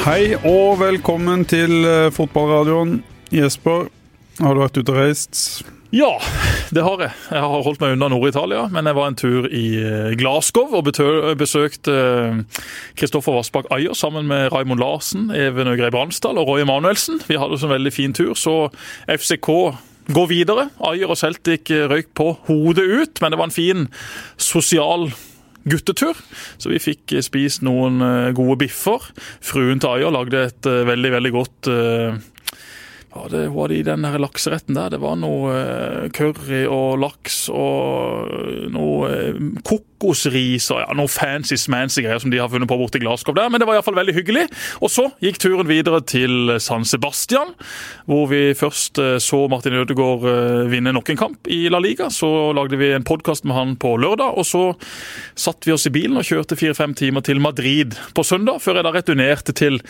Hei og velkommen til eh, fotballradioen. Jesper, har du vært ute og reist? Ja, det har jeg. Jeg har holdt meg unna Nord-Italia, men jeg var en tur i eh, Glasgow og besøkte Kristoffer Vassbakk Ayer sammen med Raymond Larsen, Even Øgrei Bransdal og Roy Emanuelsen. Vi hadde en veldig fin tur, så FCK går videre. Ayer og Celtic røyk på hodet ut, men det var en fin sosial guttetur. Så vi fikk spist noen eh, gode biffer. Fruen til Ayer lagde et eh, veldig, veldig godt ja, det var det i den her lakseretten der? Det var noe eh, curry og laks og noe eh, kokosris og ja, noe fancy smancy greier som de har funnet på borti Glasgow der. Men det var iallfall veldig hyggelig. Og så gikk turen videre til San Sebastian, hvor vi først eh, så Martin Ødegaard eh, vinne nok en kamp i La Liga. Så lagde vi en podkast med han på lørdag, og så satte vi oss i bilen og kjørte fire-fem timer til Madrid på søndag, før jeg da returnerte til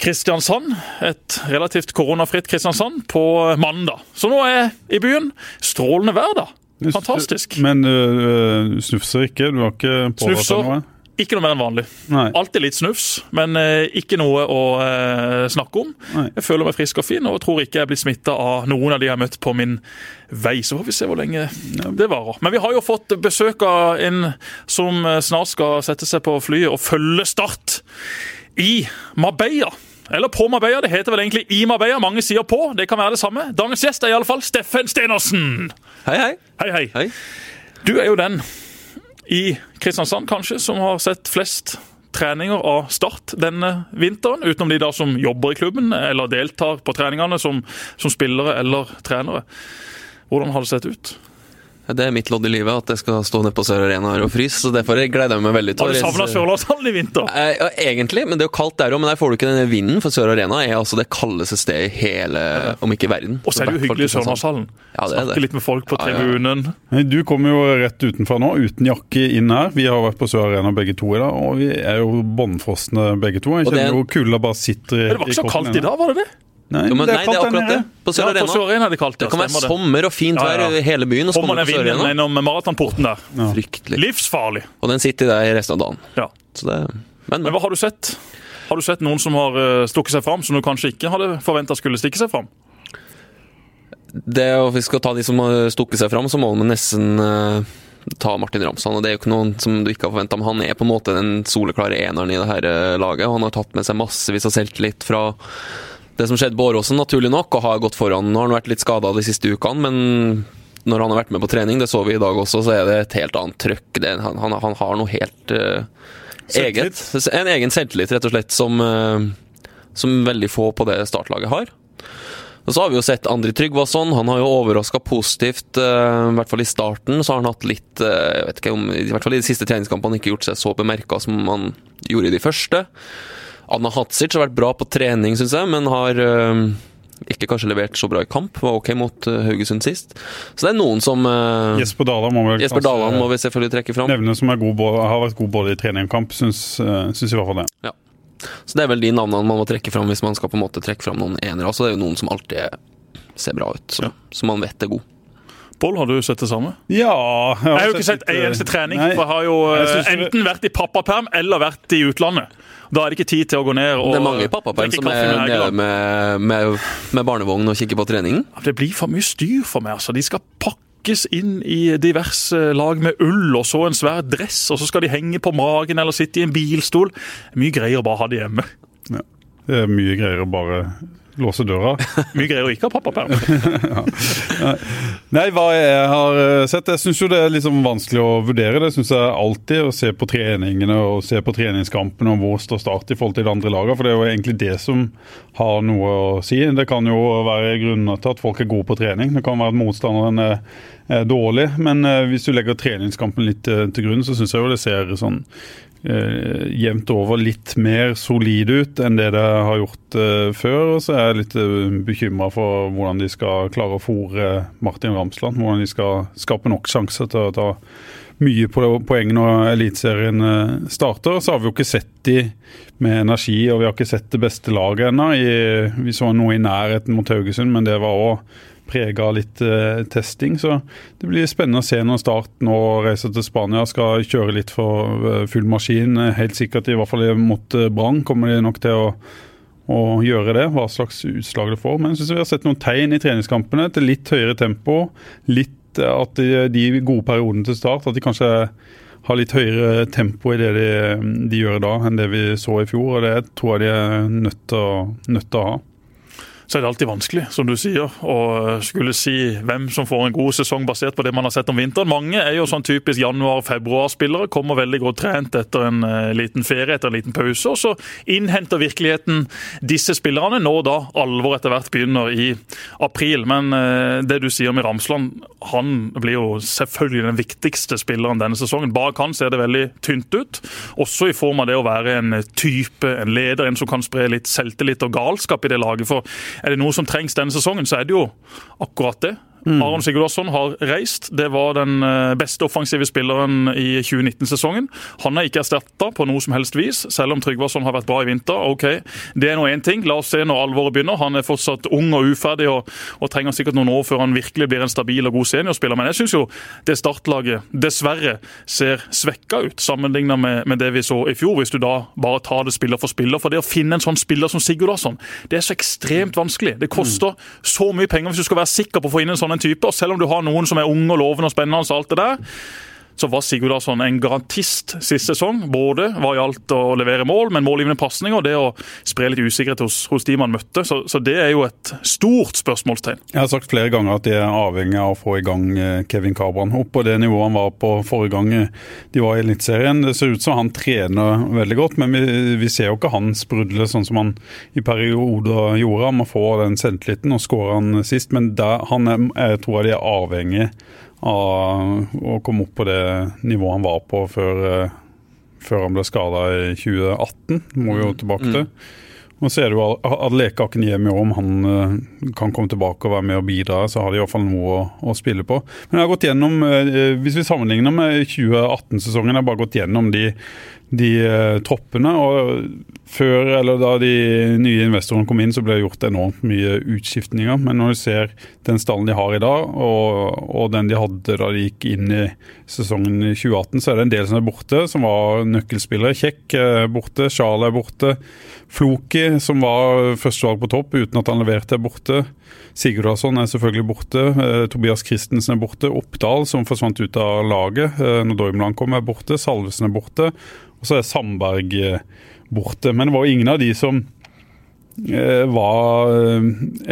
Kristiansand. Et relativt koronafritt Kristiansand på mandag. Så nå er jeg i byen. Strålende vær, da. Fantastisk. Men du snufser ikke? Du har ikke deg noe? Ikke noe mer enn vanlig. Nei. Alltid litt snufs, men eh, ikke noe å eh, snakke om. Nei. Jeg føler meg frisk og fin og tror ikke jeg blir smitta av noen av de jeg har møtt på min vei. Så får vi se hvor lenge det varer. Men vi har jo fått besøk av en som snart skal sette seg på flyet og følge Start i Marbella. Eller på Marbella, det heter vel egentlig i Marbella. Mange sier på, det kan være det samme. Dagens gjest er iallfall Steffen Stenersen. Hei, hei. Hei, hei. Hei. Du er jo den i Kristiansand kanskje som har sett flest treninger av Start denne vinteren, utenom de da som jobber i klubben eller deltar på treningene som, som spillere eller trenere. Hvordan har det sett ut? Det er mitt lodd i livet at jeg skal stå nede på Sør Arena og fryse, så derfor gleder jeg meg veldig til Har du savna Sørlandshallen i vinter? Eh, Ja, egentlig, men det er jo kaldt der òg. Men der får du ikke denne vinden, for Sør Arena er altså det kaldeste stedet i hele, om ikke verden. Og så er det jo hyggelig i. Sørlandshallen. Ja, det er Snakke litt med folk på Ja, ja. tribunen. Du kommer jo rett utenfra nå, uten jakke inn her. Vi har vært på Sør Arena begge to i dag, og vi er jo bånnfrosne begge to. Jeg Og det er- kjenner jo kulda bare sitter i kroppen. det var ikke så kaldt i dag, var det det? Nei, Jo, men, nei, det er kaldt der akkurat det. nede. På Sør Ja, på Arena. Sør er det kaldt. Det ja, kan være sommer og fint Ja, vær ja. i hele byen, og så Kommer Sør vinden gjennom maratonporten der. Fryktelig. Livsfarlig. Og den sitter der resten av dagen. Ja. Så det, men, Men hva har du sett? Har du sett noen som har eh, stukket seg fram, som du kanskje ikke hadde forventa skulle stikke seg fram? det, og hvis vi skal ta de som har stukket seg fram, så må man nesten uh, ta Martin Ramsland. Og det er jo ikke noen som du ikke har forventa, men han er på en måte den soleklare eneren i det her eh, laget. Og han har tatt med seg massevis av selvtillit fra det som skjedde på Åråsen, naturlig nok, og har gått foran. Nå har han vært litt skada de siste ukene, men når han har vært med på trening, det så vi i dag også, så er det et helt annet trøkk. Det, han, han, han har noe helt uh, eget. En egen selvtillit, rett og slett, som, uh, som veldig få på det startlaget har. Og så har vi jo sett Andri Tryggvason. Han har jo overraska positivt. uh, I hvert fall i starten så har han hatt litt uh, jeg vet ikke om, I hvert fall i de siste treningskampene ikke gjort seg så bemerka som han gjorde i de første. Anna Hatzic har vært bra på trening, syns jeg, men har eh, ikke kanskje levert så bra i kamp. Var ok mot uh, Haugesund sist. Så det er noen som uh, Jesper Dahlan må Jesper kanskje må vi selvfølgelig trekke fram. nevne som god, har vært god både i trening og kamp, syns, eh, syns i hvert fall det. Ja. Så det er vel de navnene man må trekke fram hvis man skal på en måte trekke fram noen enere. Altså, det er jo noen som alltid ser bra ut, som, som man vet er god. Pål, har du sett det samme? Ja Jeg har jo ikke sett en eh, eneste trening. nei. for Jeg har jo Jeg eh, enten vært i pappaperm eller vært i utlandet. Da er det ikke tid til å gå ned og Det er mange i pappaperm som er med nede med, med, med barnevogn og kikker på treningen. Det blir for mye styr for meg. altså. De skal pakkes inn i diverse lag med ull og så en svær dress, og så skal de henge på magen eller sitte i en bilstol. Mye greier å bare ha det hjemme. Ja. Det er mye greier å bare låse døra. Vi greier å ikke ha pappaperm. Nei, hva jeg har eh, sett Jeg syns jo det er liksom vanskelig å vurdere. Det syns jeg alltid. Å se på treningene og se på treningskampene og hvor står Start i forhold til de andre lagene. For det er jo egentlig det som har noe å si. Det kan jo være grunner til at folk er gode på trening. Det kan være at motstanderen er, er dårlig. Men eh, hvis du legger treningskampen litt eh, til grunn, så syns jeg jo det ser sånn eh, jevnt over litt mer solid ut enn det det har gjort eh, før. Og så er jeg litt uh, bekymra for hvordan de skal klare å fòre Martin Ramsland. Hvordan de skal skape nok sjanser til å ta mye poeng når Eliteserien eh, starter. Så har vi jo ikke sett de med energi, og vi har ikke sett det beste laget ennå. Vi så noe i nærheten mot Haugesund, men det var òg prega av litt uh, testing. Så det blir spennende å se når Start nå reiser til Spania. Skal kjøre litt for eh, full maskin. Helt sikkert, i hvert fall mot eh, Brann, kommer de nok til å å gjøre det, hva slags utslag det får. Men jeg synes vi har sett noen tegn i treningskampene til litt høyere tempo. Litt at de, de gode periodene til start, at de kanskje har litt høyere tempo i det de, de gjør da, enn det vi så i fjor. og Det tror jeg de er nødt nødt til å ha så er det alltid vanskelig, som du sier, å skulle si hvem som får en god sesong basert på det man har sett om vinteren. Mange er jo sånn typisk januar-februar-spillere. Kommer veldig godt trent etter en uh, liten ferie, etter en liten pause. Og så innhenter virkeligheten disse spillerne når da alvor etter hvert begynner i april. Men uh, det du sier med Ramsland, han blir jo selvfølgelig den viktigste spilleren denne sesongen. Bak han ser det veldig tynt ut. Også i form av det å være en type, en leder, en som kan spre litt selvtillit og galskap i det laget. For er det noe som trengs denne sesongen, så er det jo akkurat det. Mm. Aron Sigurdasson har reist. Det var den eh, beste offensive spilleren i 2019-sesongen. Han er ikke erstatta på noe som helst vis, selv om Tryggvason har vært bra i vinter. Ok, Det er nå én ting. La oss se når alvoret begynner. Han er fortsatt ung og uferdig og, og, trenger sikkert noen år før han virkelig blir en stabil og god seniorspiller. Men jeg syns jo det startlaget dessverre ser svekka ut sammenligna med, med, det vi så i fjor, hvis du da bare tar det spiller for spiller. For det å finne en sånn spiller som Sigurdasson, det er så ekstremt vanskelig. Det koster så mye penger hvis du skal være sikker på å få inn en sånn en type. og Selv om du har noen som er unge og lovende og spennende, og alt det der, så var Sigurdarsson en garantist sist sesong. Både hva gjaldt å levere mål, men målgivende pasninger og det å spre litt usikkerhet hos, hos de man møtte. Så, så, det er jo et stort spørsmålstegn. Jeg har sagt flere ganger at de er avhengig av å få i gang eh, Kevin Cabran opp på det nivået han var på forrige gang de var i Eliteserien. Det ser ut som han trener veldig godt, men vi, vi ser jo ikke han sprudle sånn som han i perioder gjorde. Han må få den selvtilliten, og skårer han sist. Men der, han er, jeg tror de er avhengig å komme opp på det nivået han var på før, eh, før han ble skada i 2018. må vi jo tilbake til. Mm. Og så er det jo at Adeleke Akinyemi om han uh, kan komme tilbake og være med og bidra, så har de iallfall noe å, å, spille på. Men jeg har gått gjennom, uh, hvis vi sammenligner med 2018-sesongen, jeg har bare gått gjennom de de uh, troppene. og Før, eller Da de nye investorene kom inn, så ble det gjort enormt mye utskiftninger. Men når du ser den stallen de har i dag, og, og den de hadde da de gikk inn i sesongen 2018, så er det en del som er borte, som var nøkkelspillere. Kjekk er borte, Charles er borte. Floki, som var førstevalg på topp uten at han leverte, er borte. Sigurdarsson er selvfølgelig borte. Eh, Tobias Christensen er borte. Oppdal, som forsvant ut av laget eh, når Dormland kom, er borte. Salvesen er borte. Og så er Sandberg eh, borte. Men det var ingen av de som var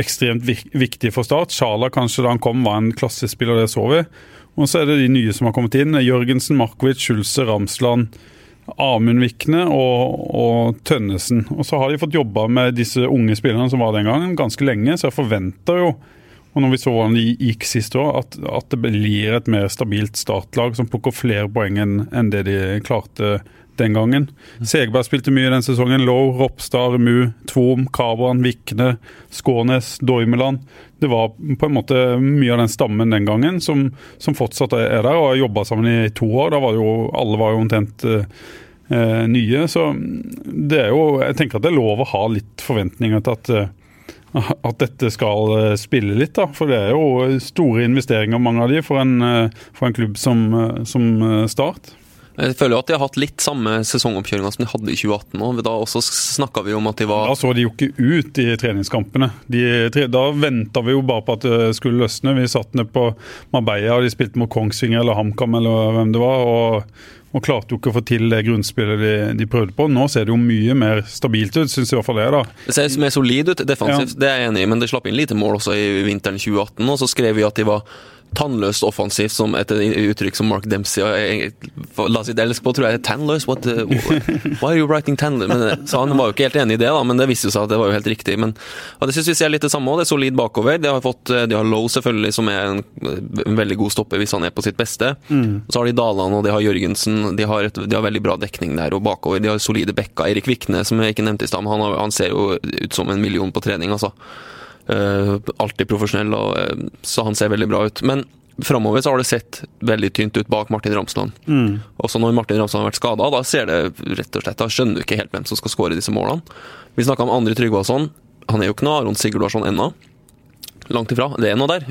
ekstremt viktige for Start. Sjala kanskje da han kom var en klassespiller, det så vi. Og så er det de nye som har kommet inn. Jørgensen, Markovic, Schulze, Ramsland, Amund Vikne og, og, Tønnesen. Og så har de fått jobba med disse unge spillerne som var den gangen, ganske lenge. Så jeg forventer jo, og når vi så hvordan de gikk sist år, at, at, det blir et mer stabilt startlag som plukker flere poeng enn det de klarte den gangen. Segberg spilte mye den sesongen. Low, Ropstad, Mu, Tvom, Kabran, Vikne, Skånes, Doimeland. Det var på en måte mye av den stammen den gangen som, som fortsatt er der og har jobba sammen i to år. Da var jo, alle var jo omtrent eh, nye. Så det er jo Jeg tenker at det er lov å ha litt forventninger til at eh, at dette skal eh, spille litt, da. For det er jo store investeringer, mange av de, for en, eh, for en klubb som, som Start. Jeg føler jo at de har hatt litt samme sesongoppkjøringa som de hadde i 2018 Og Da også snakka vi om at de var Da så de jo ikke ut i treningskampene. De, da venta vi jo bare på at det skulle løsne. Vi satt ned på Marbella, og de spilte mot Kongsvinger eller HamKam eller hvem det var. og og klarte jo ikke å få til det grunnspillet de, de, prøvde på. Nå ser det jo mye mer stabilt ut, syns i hvert fall det. da. Det ser mer solid ut defensivt, ja. det er jeg enig i, men det slapp inn lite mål også i vinteren 2018. Og så skrev vi at de var tannløst offensivt, som et uttrykk som Mark Dempsey la sitt elsk på, tror jeg. Tannløs? What, the, why are you writing tannløs? Men, eh, så han var jo ikke helt enig i det, da, men det viste seg at det var jo helt riktig. Men og det syns vi ser litt det samme òg. Det er solid bakover. De har, fått, eh, de har Lowe, selvfølgelig, som er en, en, veldig god stopper hvis han er på sitt beste. Mm. Så har de Daland og de har Jørgensen. De har, et, de har, veldig bra dekning der og bakover. De har solide backer. Erik Vikne, som jeg ikke nevnte i stad, han, han ser jo ut som en million på trening, altså. Uh, alltid profesjonell, og, uh, så han ser veldig bra ut. Men framover så har det sett veldig tynt ut bak Martin Ramsland. Mm. Også når Martin Ramsland har vært skada, da ser det rett og slett, da skjønner du ikke helt hvem som skal skåre disse målene. Vi snakka om Andre Tryggvason. Han er jo ikke noe Aron Sigurdarsson ennå. Langt ifra. Det er noe der,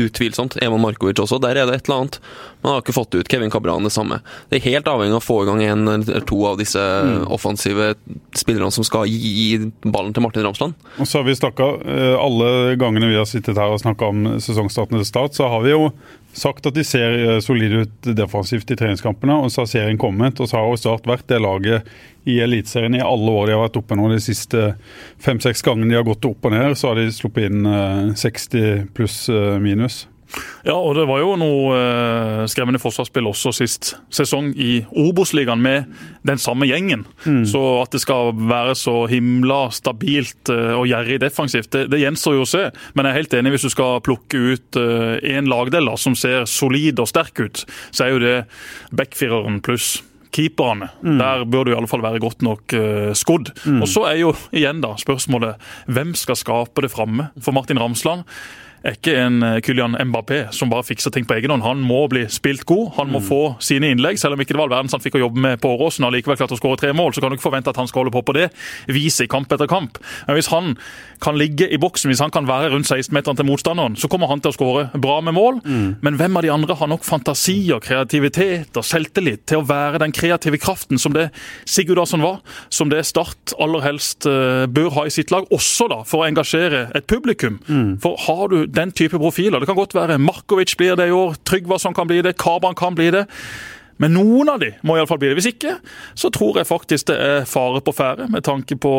utvilsomt. Eman Markovic også, der er det et eller annet. Man har ikke fått ut Kevin Cabran det samme. Det er helt avhengig av å få i gang en eller to av disse offensive spillerne som skal gi ballen til Martin Ramsland. Og så har vi snakket, eh, Alle gangene vi har sittet her og snakka om sesongstarten til Start, så har vi jo sagt at de ser eh, solide ut defensivt i treningskampene. og Så har serien kommet, og så har Start vært det laget i Eliteserien i alle år de har vært oppe nå. De siste fem-seks gangene de har gått opp og ned, så har de sluppet inn eh, 60 pluss eh, minus. Ja, og det var jo noe eh, skremmende forsvarsspill også sist sesong i Obos-ligaen med den samme gjengen. Så at det skal være så himla stabilt eh, og gjerrig defensivt, det, det gjenstår jo å se. Men jeg er helt enig hvis du skal plukke ut én lagdel da, som ser solid og sterk ut, så er jo det backfireren pluss keeperne. Der bør du i alle fall være godt nok eh, skodd. Og så er jo igjen da spørsmålet hvem skal skape det framme? For Martin Ramsland er ikke en eh, Kylian Mbappé som bare fikser ting på egen hånd. Han må bli spilt god, han må få sine innlegg. Selv om ikke det var all verdens han fikk å jobbe med på Åråsen og likevel klart å skåre tre mål, så kan du ikke forvente at han skal holde på på det viset i kamp etter kamp. Men hvis han kan ligge i boksen, hvis han kan være rundt 16-meteren til motstanderen, så kommer han til å skåre bra med mål. Men hvem av de andre har nok fantasi og kreativitet og selvtillit til å være den kreative kraften som det Sigurdarsson var, som det Start aller helst eh, bør ha i sitt lag, også da for å engasjere et publikum. For har du den type profiler, det kan godt være Markovic blir det i år, Tryggvason kan bli det, Karban kan bli det. Men noen av de må iallfall bli det. Hvis ikke, så tror jeg faktisk det er fare på ferde med tanke på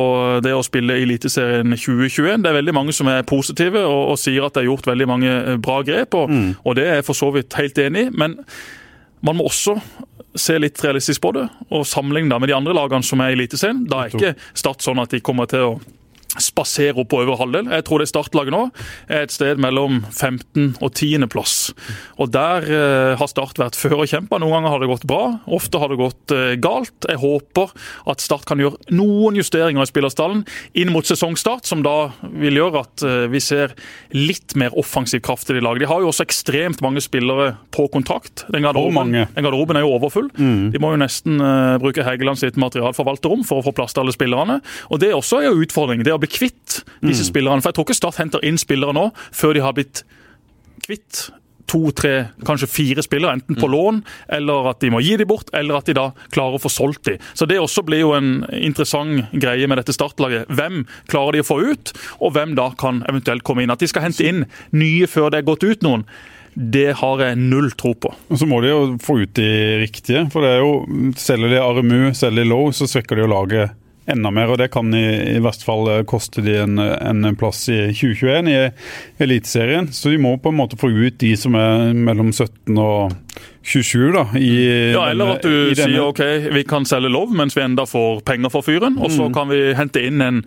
det å spille Eliteserien 2021. Det er veldig mange som er positive og, og sier at det er gjort veldig mange eh, bra grep, og, og det er jeg for så vidt helt enig i. Men man må også se litt realistisk på det, og sammenligne med de andre lagene som er i Eliteserien. Da er ikke Start sånn at de kommer til å spasere opp på over halvdel. Jeg tror det startlaget nå er et sted mellom 15. og 10. plass. Og Der eh, har Start vært førerkjemper. Noen ganger har det gått bra, ofte har det gått eh, galt. Jeg håper at Start kan gjøre noen justeringer i spillerstallen inn mot sesongstart, som da vil gjøre at eh, vi ser litt mer offensiv kraft i de laget. De har jo også ekstremt mange spillere på kontrakt. Den garderoben, den garderoben er jo overfull. De må jo nesten bruke Hegeland sitt materialforvalterrom for å få plass til alle spillerne. Og Det også er jo utfordring. Det å bli kvitt disse spillerne. For jeg tror ikke Start henter inn spillere nå før de har blitt kvitt to, tre, kanskje fire spillere, enten på lån, eller at de må gi dem bort, eller at de da klarer å få solgt dem. Så Det også blir jo en interessant greie med dette startlaget. Hvem klarer de å få ut, og hvem da kan eventuelt komme inn. At de skal hente inn nye før det er gått ut noen. Det har jeg null tro på. Og så må de jo få ut de riktige. For det er jo, selger de Aremu, selger de Low, så svekker de jo laget enda mer. Og det kan i, i verste fall eh, koste de en, en plass i 2021 i Eliteserien. Så de må på en måte få ut de som er mellom 17 og 27, da. I Ja, Eller at du sier ok, vi kan selge lov mens vi enda får penger for fyren. Og så kan vi hente inn en,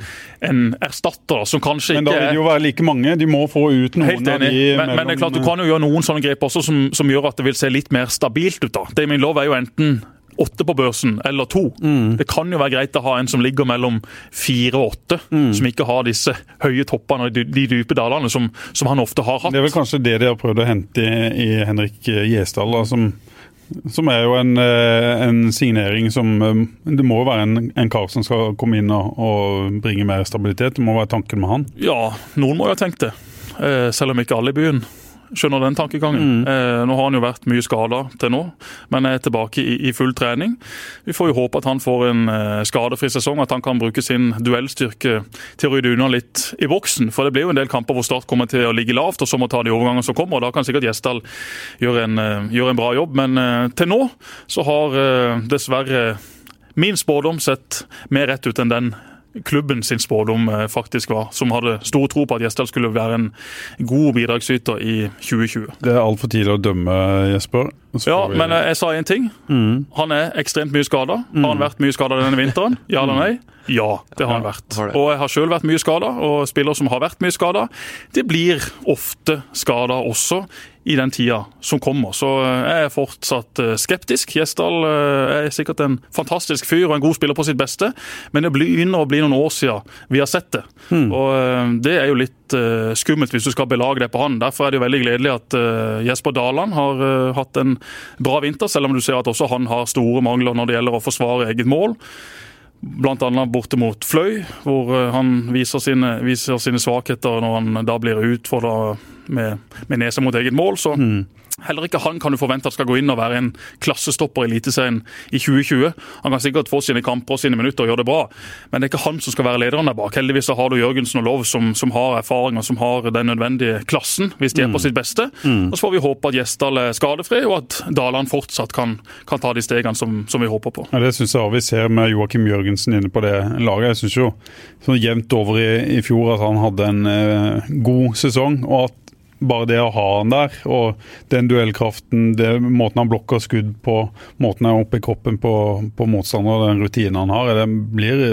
en erstatter som kanskje ikke Men da vil det jo være like mange. De må få ut noen Helt av de men, men det er klart du kan jo gjøre noen sånne grep også som, som gjør at det vil se litt mer stabilt ut. da. Damien Love er jo enten åtte på børsen eller to. Mm. Det kan jo være greit å ha en som ligger mellom fire og åtte, Mm. som ikke har disse høye toppene og de, de dype dalene som, som han ofte har hatt. Det er vel kanskje det de har prøvd å hente i, i Henrik Gjesdal, da, som, som er jo en, eh, en signering som eh, Det må være en, en kar som skal komme inn og, og bringe mer stabilitet. Det må være tanken med han. Ja, noen må jo ha tenkt det. Eh, selv om ikke alle i byen skjønner den tankegangen. Eh, nå har han jo vært mye skada til nå, men er tilbake i, i full trening. Vi får jo håpe at han får en eh, skadefri sesong, at han kan bruke sin duellstyrke til å rydde unna litt i boksen. For det blir jo en del kamper hvor Start kommer til å ligge lavt, og så må ta de overgangene som kommer. og Da kan sikkert Gjesdal gjøre en, eh, gjøre en bra jobb, men eh, til nå så har eh, dessverre min spådom sett mer rett ut enn den klubben sin spådom eh, faktisk var, som hadde stor tro på at Gjesdal skulle være en god bidragsyter i 2020. Det er altfor tidlig å dømme, Jesper. Så Ja, vi- men eh, jeg sa én ting. Han er ekstremt mye skada. Har han vært mye skada denne vinteren? Ja eller nei? Ja, det har han vært. Og jeg har sjøl vært mye skada, og spillere som har vært mye skada, de blir ofte skada også i den tida som kommer. Så eh, jeg er fortsatt eh, skeptisk. Gjesdal eh, er sikkert en fantastisk fyr og en god spiller på sitt beste, men det begynner å bli noen år siden vi har sett det. Og eh, det er jo litt skummelt hvis du skal belage deg på han. Derfor er det jo veldig gledelig at Jesper Daland har hatt en bra vinter, selv om du ser at også han har store mangler når det gjelder å forsvare eget mål. Annet borte mot Fløy, hvor han viser sine, viser sine svakheter når han da blir utfordra med, med nesa mot eget mål. Så Heller ikke han kan du forvente at skal gå inn og være en klassestopper i Eliteserien i 2020. Han kan sikkert få sine kamper og sine minutter og gjøre det bra, men det er ikke han som skal være lederen der bak. Heldigvis så har du Jørgensen og Lov som, som har erfaring og som har den nødvendige klassen, hvis de er på sitt beste. Mm. Og Så får vi håpe at Gjesdal er skadefri, og at Daland fortsatt kan, kan ta de stegene som, som vi håper på. Ja, Det syns jeg vi ser med Joakim Jørgensen inne på det laget. Jeg syns jo sånn jevnt over i, i fjor at han hadde en eh, god sesong. og at bare det å ha han der, og den duellkraften, det, måten han blokker skudd på, måten han er oppe i kroppen på, på motstander, den rutinen han har, det blir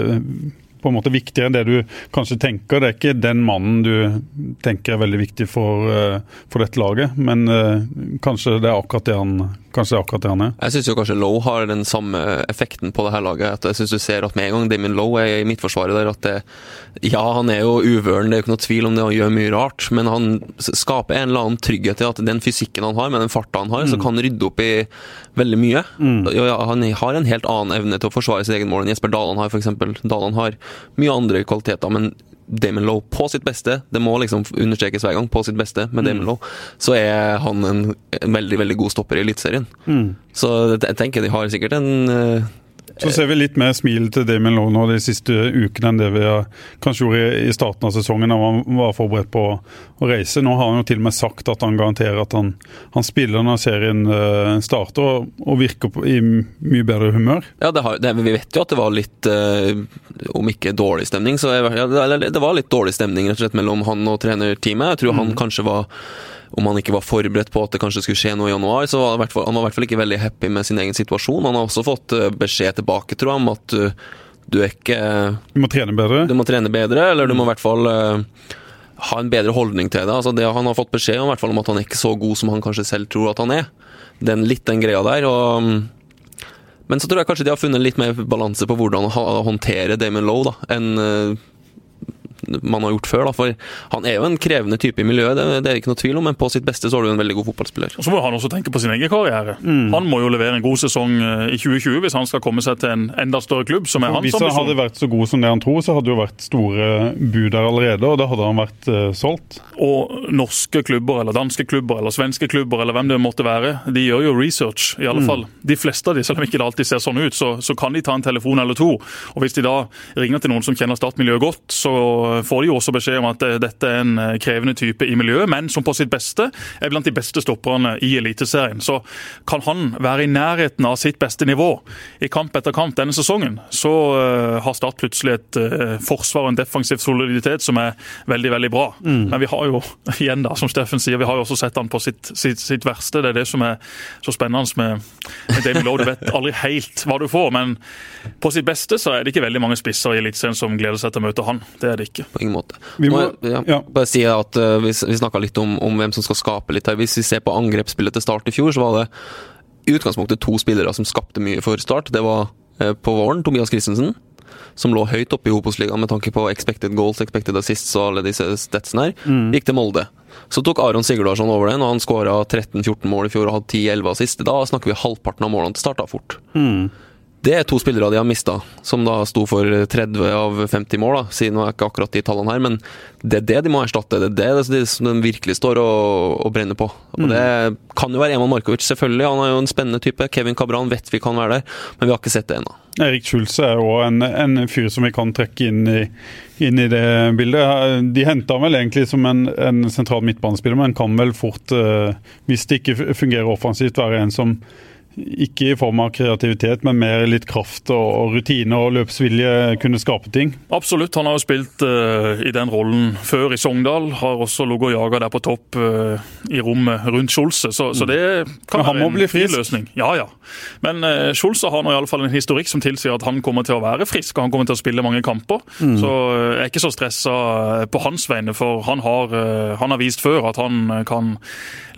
på en måte viktigere enn det du kanskje tenker. Det er ikke den mannen du tenker er veldig viktig for, eh, for dette laget, men eh, kanskje det er akkurat det han, kanskje det er akkurat det han er. Jeg syns kanskje Lowe har den samme effekten på det her laget. at jeg synes du ser at Med en gang Damien Lowe er i midtforsvaret der, at det, ja, han er jo uvøren, det er jo ikke noe tvil om det, han gjør mye rart, men han skaper en eller annen trygghet i at den fysikken han har, med den farta han har, så kan han rydde opp i veldig mye. Ja, han har en helt annen evne til å forsvare sitt egen mål enn Jesper Dalan har, f.eks. Dalan har mye andre kvaliteter, men Damon Lowe på sitt beste, det må liksom understrekes hver gang, på sitt beste med Damon Lowe, så er han en, veldig veldig god stopper i Eliteserien. Så jeg tenker de har sikkert en eh, Så ser vi litt mer smil til Damien Lowe nå de siste ukene enn det vi kanskje gjorde i- starten av sesongen da han var forberedt på å reise. Nå har han jo til og med sagt at han garanterer at han, han spiller når serien eh, starter og, og virker på, i mye bedre humør. Ja, det har, det, vi vet jo at det var litt, eh, om ikke dårlig stemning, så ja, det, det var litt dårlig stemning rett og slett mellom han og trenerteamet. Jeg tror han kanskje var, om han ikke var forberedt på at det kanskje skulle skje noe i januar, så var han var i hvert fall ikke veldig happy med sin egen situasjon. Han har også fått eh, beskjed tilbake, tror jeg, om at du, du er ikke Du må trene bedre. Du må trene bedre, eller du må i hvert fall eh, ha en bedre holdning til det. Altså det Han har fått beskjed om, i hvert fall om at han er ikke så god som han kanskje selv tror at han er. Den, litt den greia der. og men så tror jeg kanskje de har funnet litt mer balanse på hvordan å håndtere Damon Lowe da, enn eh, man har gjort før. da, For han er jo en krevende type i miljøet, det, det er ikke noe tvil om, men på sitt beste så er du en veldig god fotballspiller. Og Så må han også tenke på sin egen karriere. Han må jo levere en god sesong eh, i 2020 hvis han skal komme seg til en enda større klubb, som er hans Hvis han hadde vært så god som det han tror, så hadde det jo vært store bud der allerede, og da hadde han vært uh, solgt. Og norske klubber, eller danske klubber, eller svenske klubber, eller hvem det måtte være, de gjør jo research. i alle fall. De fleste av de, selv om ikke det alltid ser sånn ut, så, så kan de ta en telefon eller to. Og hvis de da ringer til noen som kjenner Start-miljøet godt, så får de jo også beskjed om at eh, dette er en eh, krevende type i miljøet, men som på sitt beste er blant de beste stopperne i Eliteserien. Så kan han være i nærheten av sitt beste nivå i kamp etter kamp denne sesongen, så eh, har Start plutselig et forsvar og en defensiv soliditet som er veldig, veldig bra. Men vi har jo, igjen da, som Steffen sier, vi har jo også sett han på sitt, sitt, sitt verste. Det er det som er så spennende med, med Damien Lowe. Du vet aldri helt hva du får, men på sitt beste så er det ikke veldig mange spisser i Eliteserien som gleder seg til å møte han. Det er det ikke. På ingen måte. Vi må- ja, ja. Bare si at uh, Vi, vi snakka litt om, om hvem som skal skape litt her. Hvis vi ser på angrepsspillet til Start i fjor, så var det i utgangspunktet to spillere som skapte mye for Start. Det var uh, på våren Tobias Christensen, som lå høyt oppe i Obos-ligaen med tanke på expected goals, expected assists og alle disse statsene her. Gikk til Molde. Så tok Aron Sigurdarsson over den, og han skåra 13-14 mål i fjor og hadde 10-11 assist. Da snakker vi halvparten av målene til Start da fort. Det er to spillere de har mista, som da sto for 30 av 50 mål. da, siden det er ikke akkurat de tallene her, men det er det de må erstatte. Det er det, det som de virkelig står og, og brenner på. Og Det kan jo være Eman Markovic, selvfølgelig. Han er jo en spennende type. Kevin Cabran vet vi kan være der, men vi har ikke sett det ennå. Erik Schulze er jo en, en fyr som vi kan trekke inn i, inn i det bildet. De henta vel egentlig som en, en sentral midtbanespiller, men kan vel fort, eh, hvis det ikke fungerer offensivt, være en som ikke i form av kreativitet, men mer litt kraft og, rutine og løpsvilje kunne skape ting. Absolutt. Han har jo spilt uh, i den rollen før i Sogndal. Har også ligget og jaga der på topp uh, i rommet rundt Skjolse, så, så det kan være en frisk. Ja, ja. Men uh, Skjolse har nå i alle fall en historikk som tilsier at han kommer til å være frisk og han kommer til å spille mange kamper. Mm. Så jeg er ikke så stressa på hans vegne, for han har, uh, han har vist før at han kan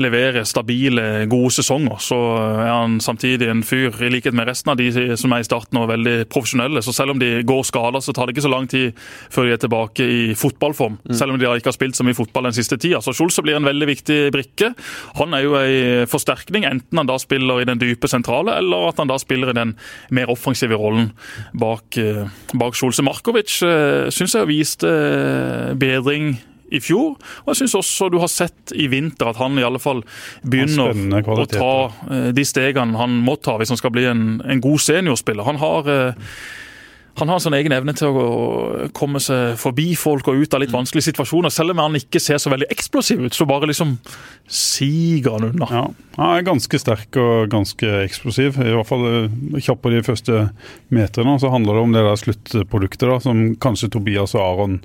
levere stabile, gode sesonger. Så er han samtidig en fyr, i likhet med resten av de som er i starten og veldig profesjonelle. Så selv om de går skada, så tar det ikke så lang tid før de er tilbake i fotballform. Selv om de ikke har spilt så mye fotball den siste tida. Så Skjolse blir en veldig viktig brikke. Han er jo ei forsterkning, enten han da spiller i den dype sentrale, eller at han da spiller i den mer offensive rollen bak, eh, bak Skjolse. Markovic uh, syns jeg viste eh, bedring i fjor. Og jeg syns også du har sett i vinter at han i alle fall begynner å ta eh, de stegene han må ta hvis han skal bli en, en god seniorspiller. Han har eh, han har en sånn egen evne til å komme seg forbi folk og ut av litt vanskelige situasjoner. Selv om han ikke ser så veldig eksplosiv ut, så bare liksom siger han unna. Ja, Han er ganske sterk og ganske eksplosiv. I hvert fall eh, kjapp på de første meterne. Så handler det om det der sluttproduktet da, som kanskje Tobias og Aron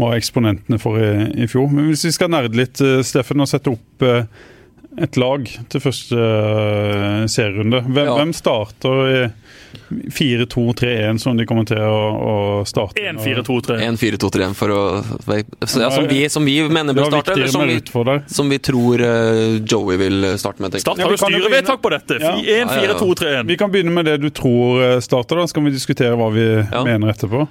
var eksponentene for i, i fjor. Men hvis vi skal nerde litt, eh, Steffen, og sette opp eh, et lag til første serierunde. Hvem, ja. hvem starter i 4-2-3-1, som de kommer til å, å starte. 1-4-2-3. 1-4-2-3 for å ja, som, vi, som, vi, mener bør starte, eller som vi, som vi tror uh, Joey vil starte med. Start har du styrevedtak på dette. 1-4-2-3-1. Vi kan begynne med det du tror eh, starter, da. Skal vi diskutere hva vi mener etterpå?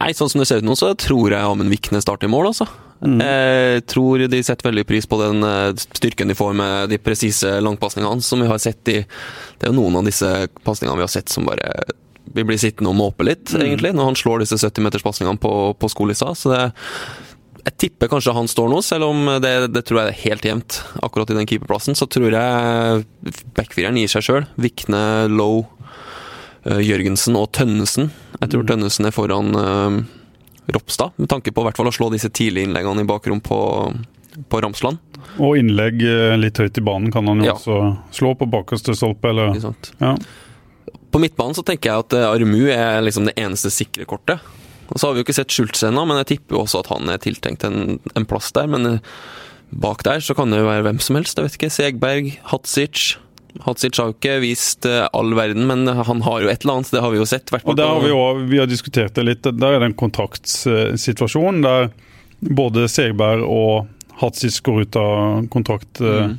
Nei, sånn som det ser ut nå, så tror jeg Amund Vikne starter i mål, altså. Mm. Jeg tror de setter veldig pris på den eh, styrken de får med de presise langpasningene som vi har sett i Det er jo noen av disse pasningene vi har sett som bare vi blir sittende og måpe litt, mm. egentlig, når han slår disse 70-meterspasningene på, på skolissa. Så det, jeg tipper kanskje han står nå, selv om det, det tror jeg er helt jevnt. Akkurat i den keeperplassen så tror jeg backfireren gir seg sjøl. Vikne, Low, uh, Jørgensen og Tønnesen. Jeg tror mm. Tønnesen er foran Ropstad, med tanke på hvert fall å slå disse tidlige innleggene i bakrom på, på Ramsland. Og innlegg eh, litt høyt i banen kan han jo ja. også slå på bakerste stolpe, eller ja. På midtbanen så tenker jeg at eh, Armu er liksom det eneste sikre kortet. Og Så har vi jo ikke sett Schultz ennå, men jeg tipper jo også at han er tiltenkt en, en, plass der. Men eh, bak der så kan det jo være hvem som helst. Jeg vet ikke. Segberg, Hatsic. Hadzic har jo ikke vist eh, all verden, men han har jo et eller annet. Det har vi jo sett. og der har vi, også, vi har diskutert det litt. Der er det en kontraktsituasjon der både Segberg og Hadzic går ut av kontrakt. Eh, mm.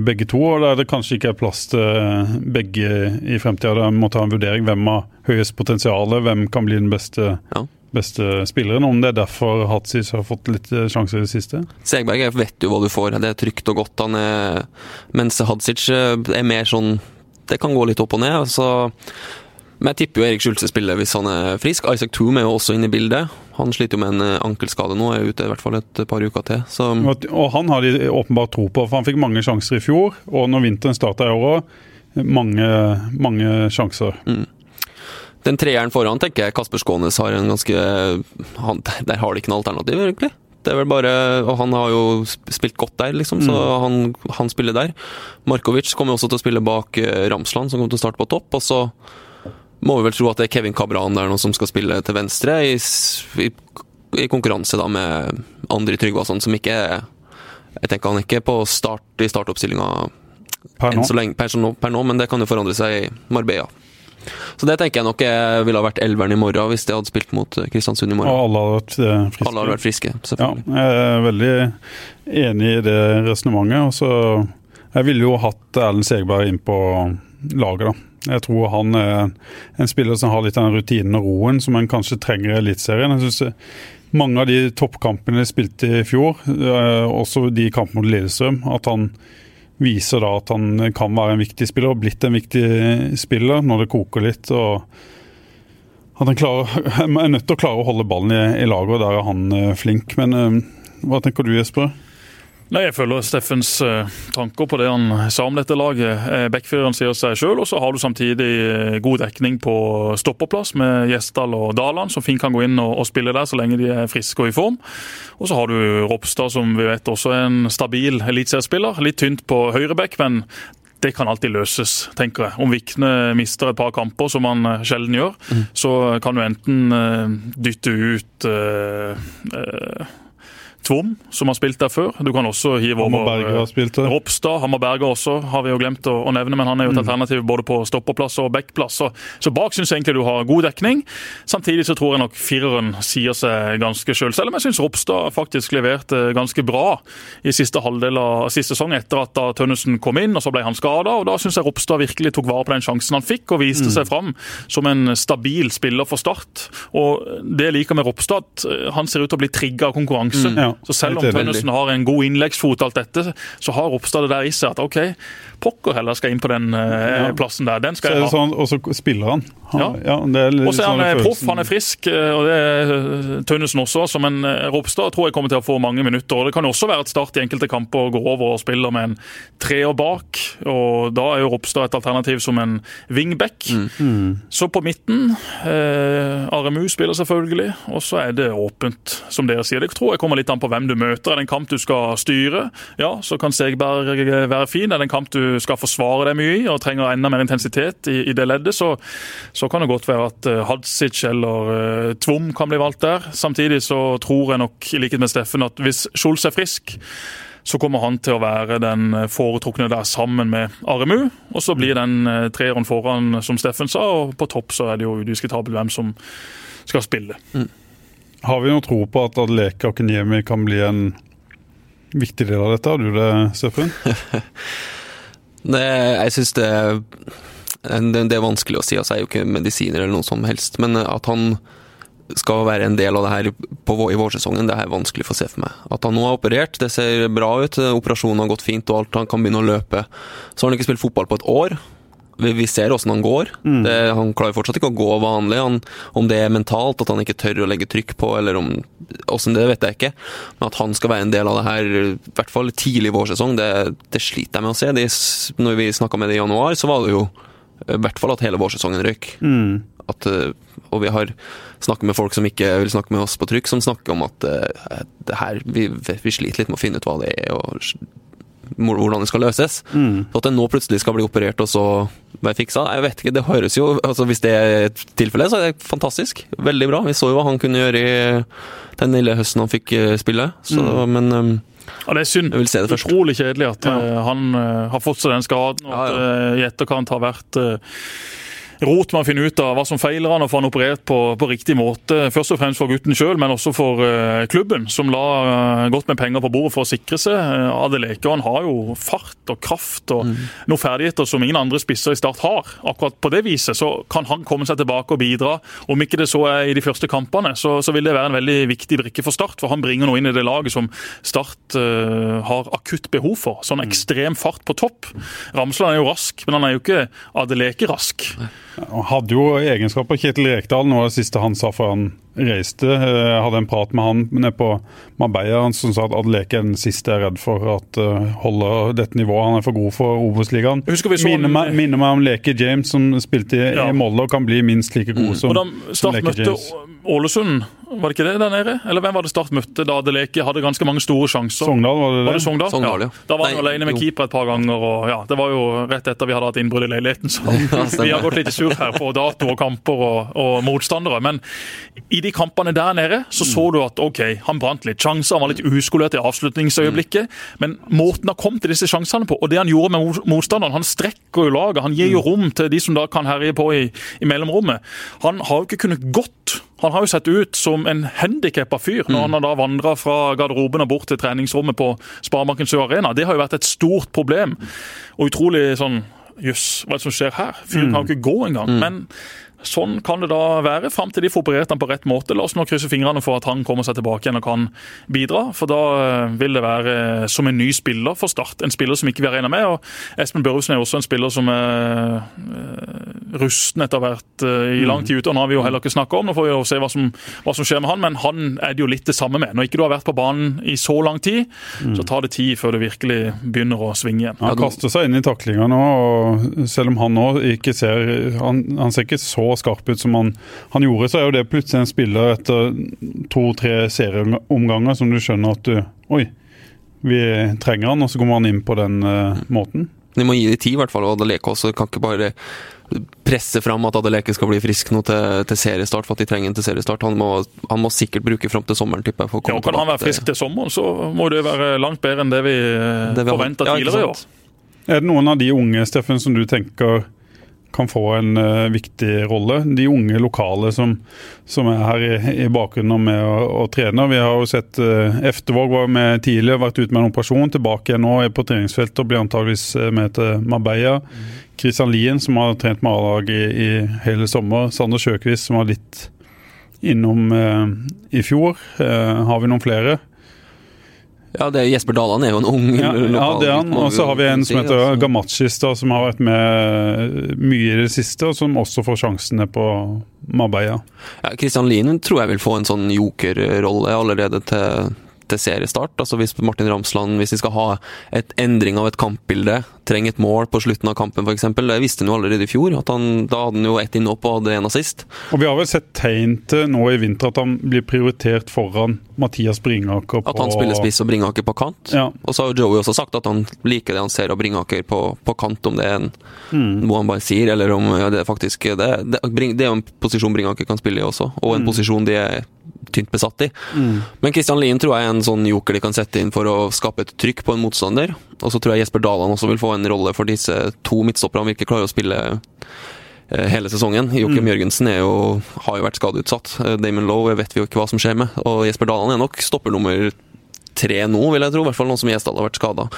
Begge to, og der det kanskje ikke er plass til begge i fremtida. Der må ta en vurdering hvem har høyest potensial, hvem kan bli den beste ja beste spilleren. Om det er derfor Hatzis har fått litt eh, sjanser i det siste? Segberg vet jo hva du får. Det er trygt og godt. Han er, mens Hadzic eh, er mer sånn Det kan gå litt opp og ned. så men jeg tipper jo Erik Schulze spiller hvis han er frisk. Isaac Toom er jo også inne i bildet. Han sliter jo med en eh, ankelskade nå, er ute i hvert fall et par uker til. Så. Og han har de åpenbart tro på, for han fikk mange sjanser i fjor. Og når vinteren starta i år òg, mange, mange sjanser. Mm. Den treeren foran tenker jeg Kasper Skånes har en ganske han, Der har de ikke noe alternativ, egentlig. Det er vel bare, og Han har jo spilt godt der, liksom, så mm. han, han, spiller der. Markovic kommer også til å spille bak eh, Ramsland, som kommer til å starte på topp. og så må vi vel tro at det er Kevin Cabran der nå som skal spille til venstre, i, i, i konkurranse da med Andri Tryggvason, som ikke er Jeg tenker han ikke på start i startoppstillinga per, per, per, nå, men det kan jo forandre seg i Marbella. Så det tenker jeg nok jeg ville ha vært elveren i morgen hvis de hadde spilt mot eh, Kristiansund i morgen. Og alle hadde vært eh, friske. Alle hadde vært friske, selvfølgelig. Ja, jeg er veldig enig i det resonnementet. Jeg ville jo hatt Erlend Segberg inn på laget, da. Jeg tror han er en spiller som har litt den rutinen og roen som en kanskje trenger i Eliteserien. Jeg synes mange av de toppkampene de spilte i fjor, eh, også de kampene mot Lillestrøm, at han viser da at han kan være en viktig spiller, og blitt en viktig spiller når det koker litt. og at han klarer, er nødt til å klare å holde ballen i, i laget, og der er han uh, flink. Men uh, hva tenker du, Jesper? Nei, Jeg følger Steffens uh, tanker på det han sa om dette laget. Backfireren sier seg sjøl, og så har du samtidig uh, god dekning på stopperplass med Gjesdal og Daland, som fint kan gå inn og, spille der så lenge de er friske og i form. Og så har du Ropstad, som vi vet også er en stabil eliteseriespiller. Litt tynt på høyreback, men det kan alltid løses, tenker jeg. Om Vikne mister et par kamper, som han sjelden gjør, mm. så kan du enten dytte ut Tvom, som har spilt der før. Du kan også hive over Berger Ropstad. Hammer Berger også, har vi jo glemt å, å nevne, men han er jo et mm. alternativ både på stopperplass og backplass. Så, så bak syns jeg egentlig du har god dekning. Samtidig så tror jeg nok fireren sier seg ganske sjøl, selv om jeg syns Ropstad faktisk leverte ganske bra i siste halvdel av siste sesong, etter at da Tønnesen kom inn, og så ble han skada. Da syns jeg Ropstad virkelig tok vare på den sjansen han fikk, og viste mm. seg fram som en stabil spiller for Start. Og det jeg liker med Ropstad, at han ser ut til å bli trigga av konkurranse. Mm. Ja. Så selv om Tønnesen har en god innleggsfot, alt dette, så har Ropstad det der i seg at OK, pokker heller skal inn på den uh, plassen der. Den skal jeg ha. Sånn, og så spiller han. Ja. ja det litt og så er han sånn eh, proff, han er frisk, eh, og det er eh, Tønnesen også. som eh, Ropstad tror jeg kommer til å få mange minutter. og Det kan jo også være et Start i enkelte kamper å gå over og spille med en treer bak. og Da er jo Ropstad et alternativ som en wingback. Så på midten eh, Aremu spiller selvfølgelig, og så er det åpent, som dere sier. Det tror jeg kommer litt an på hvem du møter. Er det en kamp du skal styre, ja, så kan Segberg være fin. Er det en kamp du skal forsvare deg mye i og trenger enda mer intensitet i, i det leddet, så, så kan det godt være at uh, Hadzic eller uh, Tvom kan bli valgt der. Samtidig så tror jeg nok, i likhet med Steffen, at hvis Scholz er frisk, så kommer han til å være den eh, foretrukne der sammen med Aremu. Og så blir den uh, treeren foran, som Steffen sa, og på topp så er det jo udiskutabelt hvem som skal spille. Har vi noe tro på at Adeleke Akiniemi kan bli en viktig del av dette? Har du det, Steffen? Det, jeg syns det, det, er vanskelig å si. Altså, jeg er jo ikke medisiner eller noe som helst. Men at han skal være en del av det her på, i vårsesongen, det er vanskelig for å se for meg. At han nå er operert, det ser bra ut. Operasjonen har gått fint og alt. Han kan begynne å løpe. Så har han ikke spilt fotball på et år. Vi, vi ser åssen han går. Det, han klarer fortsatt ikke å gå vanlig. Han, om det er mentalt, at han ikke tør å legge trykk på, eller om åssen det vet jeg ikke. Men at han skal være en del av det her, i hvert fall tidlig i vårsesong, det, det sliter jeg med å se. De, når vi snakka med det i januar, så var det jo eh, i hvert fall at hele vårsesongen røyk. At, eh, og vi har snakket med folk som ikke vil snakke med oss på trykk, som snakker om at uh, det her, vi, vi sliter litt med å finne ut hva det er. og hvordan det skal løses. Så at det nå plutselig skal bli operert og så være fiksa, jeg vet ikke. Det høres jo altså Hvis det er et tilfelle, så er det fantastisk. Veldig bra. Vi så jo hva han kunne gjøre i den lille høsten han fikk eh, spille. Så, Men um, Ja, Det er synd. Jeg vil se det først. Utrolig kjedelig at ja. han uh, har fått seg den skaden, og Ja, at ja. uh, i etterkant har vært eh, rot med å finne ut av hva som feiler han og få han operert på, på riktig måte. Først og fremst for gutten sjøl, men også for uh, klubben, som la uh, godt med penger på bordet for å sikre seg. Uh, Adeleke han har jo fart og kraft og noen ferdigheter som ingen andre spisser i Start har. Akkurat på det viset så kan han komme seg tilbake og bidra. Om ikke det så er i de første kampene, så, så vil det være en veldig viktig brikke for Start. For han bringer noe inn i det laget som Start eh, har akutt behov for. Sånn ekstrem fart på topp. Ramsland er jo rask, men han er jo ikke Adeleke-rask. Han hadde jo egenskaper. Kjetil Rekdal, noe av det siste han sa før han reiste. eh, Jeg hadde en prat med han nede på Marbella han som sa at Adeleke er den siste jeg er redd for at eh, holder dette nivået. Han er for god for Obos-ligaen. Minner, meg- minner meg om Leke James, som spilte i, Ja. i Molde og kan bli minst like god som, da som Leke møtte James. Ålesund, var det ikke det der nede? Eller hvem var det Start møtte da Adeleke hadde ganske mange store sjanser? Sogndal, var det det? Var det Sogndal? Sogndal, ja. Da var han alene med jo. keeper et par ganger. og ja, Det var jo rett etter vi hadde hatt innbrudd i leiligheten. Så ja, vi har gått litt sur her på dato og kamper og, og motstandere. Men i de kampene der nede så så du at ok, han brant litt sjanser, han var litt uskolert i avslutningsøyeblikket. Men måten han kom til disse sjansene på, og det han gjorde med motstanderen Han strekker jo laget, han gir jo rom til de som da kan herje på i, i mellomrommet. Han har jo ikke kunnet gått. Han har jo sett ut som en handikappa fyr når han har da vandra fra garderoben og bort til treningsrommet på Sparebanken Sør Arena. Det har jo vært et stort problem. Og utrolig sånn Jøss, hva er det som skjer her? Fyren kan jo ikke gå engang. Men Sånn kan det da være, fram til de får operert han på rett måte. La oss nå krysse fingrene for at han kommer seg tilbake igjen og kan bidra. For da eh, vil det være som en ny spiller for Start. En spiller som ikke vi har regna med. Og Espen Børhusen er også en spiller som er eh, rusten etter hvert eh, i lang tid ute. Og nå har vi jo heller ikke snakka om, nå får vi jo se hva som, hva som skjer med han. Men han er det jo litt det samme med. Når ikke du har vært på banen i så lang tid, så tar det tid før det virkelig begynner å svinge igjen. Han kaster seg inn i taklinga nå, og selv om han nå ikke ser han, han ser ikke så skarp ut som han, han gjorde, så er jo det plutselig en spiller etter to-tre serieomganger som du skjønner at du Oi, vi trenger han, og så kommer han inn på den uh, måten. De må gi det tid, i hvert fall. Og Adeleke også kan ikke bare presse fram at Adeleke skal bli frisk nå til, til seriestart, for at de trenger en til seriestart. Han må, han må sikkert bruke fram til sommeren, tipper jeg. For å Ja, og Kan han være frisk til sommeren, så må det være langt bedre enn det vi eh, Det vi forventa tidligere i år. Er det noen av de unge Steffen, som du tenker kan få en uh, viktig rolle? De unge lokale som, som er her i, i bakgrunnen med å, å trene. Vi har jo sett uh, Eftervåg var med tidligere, vært ute med en operasjon. Tilbake igjen nå, er på treningsfeltet og blir antageligvis eh, med til Marbella. Christian Lien, som har trent med A-lag i, i hele sommer. Sander Sjøkvist, som var litt innom uh, i fjor. Har vi noen flere? Ja, det er Jesper Daland er jo en ung Ja, ja det er han. Og så har vi en som heter altså. Gamachis, da, som har vært med mye i det siste, og som også får sjansene på Mabeia. Ja, Christian Lien tror jeg vil få en sånn jokerrolle allerede til, til seriestart. Altså Hvis Martin Ramsland hvis de skal ha et endring av et kampbilde, trenger et mål på slutten av kampen f.eks. Det visste han jo allerede i fjor. at han, Da hadde han jo ett innhopp og hadde en assist. Og vi har vel sett tegn til nå i vinter at han blir prioritert foran Mathias Bringaker. På, At han spiller spiss og Bringaker på kant. Ja. Og så har Joey også sagt at han liker det han ser av Bringaker på, på kant, om det er en, noe han bare sier, eller om ja, det faktisk det, det, Bring- det er en posisjon Bringaker kan spille i også, og en posisjon de er tynt besatt i. Men Christian Lien tror jeg er en sånn joker de kan sette inn for å skape et trykk på en motstander. Og så tror jeg Jesper Daland også vil få en rolle for disse to midtstopperne han virkelig klarer å spille eh, hele sesongen. Joakim Jørgensen er jo, har jo vært skadeutsatt. Eh, Damon Lowe vet vi jo ikke hva som skjer med. Og Jesper Daland er nok stopper nummer tre nå, vil jeg tro. I hvert fall nå som Gjesdal har vært skada.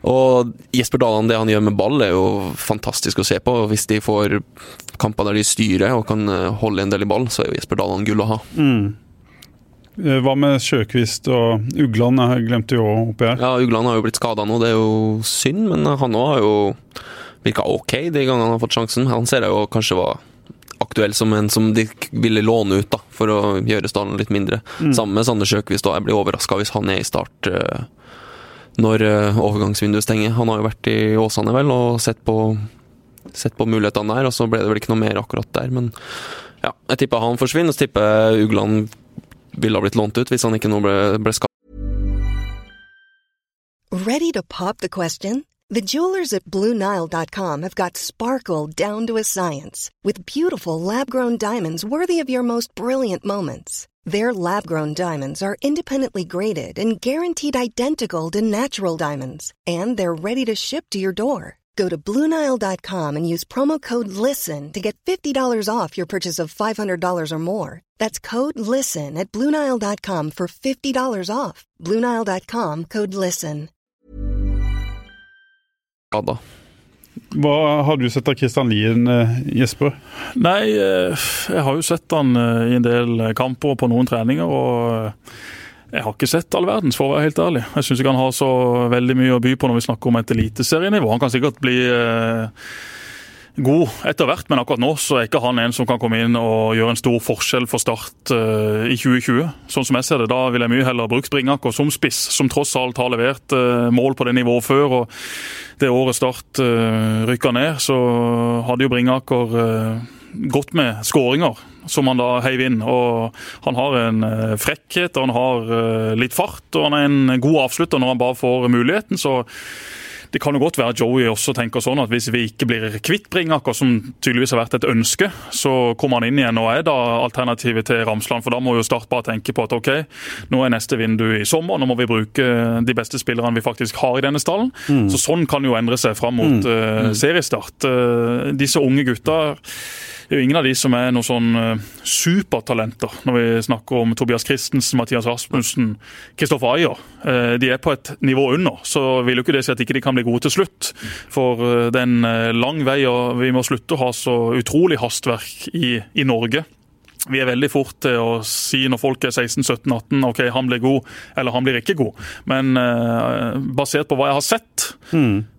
Og Jesper Daland, det han gjør med ball, er jo fantastisk å se på. Hvis de får kamper der de styrer og kan eh, holde en del i ball, så er jo Jesper Daland gull å ha. Eh, Hva med Sjøkvist og Ugland? Jeg glemte jo oppi her. Ja, Ugland har jo blitt skada nå, det er jo synd, men han òg har jo virka ok de gangene han har fått sjansen. Han ser jeg jo kanskje var aktuell som en som de ville låne ut, da, for å gjøre stallen litt mindre. Sammen med Sander Sjøkvist, Da. jeg blir overraska hvis han er i start eh, når eh, overgangsvinduet stenger. Han har jo vært i Åsane, vel, og sett på, sett på mulighetene der, og så ble det vel ikke noe mer akkurat der, men ja, jeg tipper han forsvinner, og så tipper Ugland ville ha blitt lånt ut hvis han ikke nå ble, ble skadet. Ready to pop the question? The jewelers at BlueNile.com have got sparkle down to a science with beautiful lab grown diamonds worthy of your most brilliant moments. Their lab grown diamonds are independently graded and guaranteed identical to natural diamonds, and they're ready to ship to your door. Go to BlueNile.com and use promo code LISTEN to get $50 off your purchase of $500 or more. That's code LISTEN at BlueNile.com for $50 off. BlueNile.com code LISTEN. Hva har du sett av Christian Lien, eh, Jesper? Nei, eh, jeg har jo sett han eh, i en del kamper og på noen treninger, og jeg har ikke sett all verdens, for å være helt ærlig. Jeg syns ikke han har så veldig mye å by på når vi snakker om et eliteserienivå. Han kan sikkert bli eh, god etter hvert, men akkurat nå så er ikke han en som kan komme inn og gjøre en stor forskjell for Start eh, i 2020. Sånn som jeg ser det, da vil jeg mye heller bruke Springaker som spiss, som tross alt har levert eh, mål på det nivået før. og Det året Start uh, rykka ned, så hadde jo Bringaker eh, gått med skåringer som han da heiv inn. og Han har en eh, frekkhet, og han har eh, litt fart, og han er en god avslutter når han bare får muligheten. så det kan jo godt være Joey også tenker sånn at hvis vi ikke blir kvitt Bringaker, som tydeligvis har vært et ønske, så kommer han inn igjen og er da alternativet til Ramsland. For da må jo Start bare tenke på at ok, nå er neste vindu i sommer, nå må vi bruke de beste spillerne vi faktisk har i denne stallen. Så sånn kan jo endre seg fram mot eh, seriestart. Uh, disse unge gutta det er jo ingen av de som er noen sånn eh, supertalenter når vi snakker om Tobias Christensen, Mathias Rasmussen, Kristoffer Ayer. De er på et nivå under, så vil jo ikke det si at ikke de kan bli gode til slutt. For eh, det er en eh, lang vei, og vi må slutte å ha så utrolig hastverk i, i Norge. Vi er veldig fort til å si når folk er 16-17-18 ok, han blir god, eller han blir ikke god. Men eh, basert på hva jeg har sett,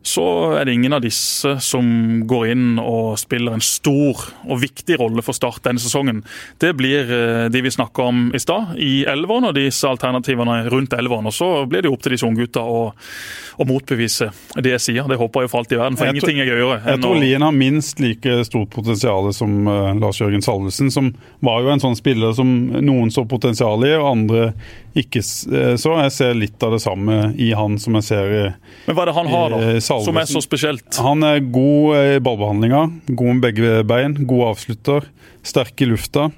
så er det ingen av disse som går inn og spiller en stor og viktig rolle for Start denne sesongen. Det blir eh, de vi snakka om i stad, i elveren og disse alternativene rundt elveren. Og så blir det jo opp til disse unggutta å, å motbevise det jeg sier. Det håper jeg for alt i verden, for Jeg ingenting er gøyere. Jeg tror Lien har minst like stort potensial som eh, Lars Jørgen Salvesen, som var jo en sånn spiller som noen så potensial i, og andre ikke eh, så. Jeg ser litt av det samme i han som jeg ser i Men hva er det han har, da, Salvesen. som er så spesielt? Han er god i ballbehandlinga, god med begge bein, god avslutter, sterk i lufta.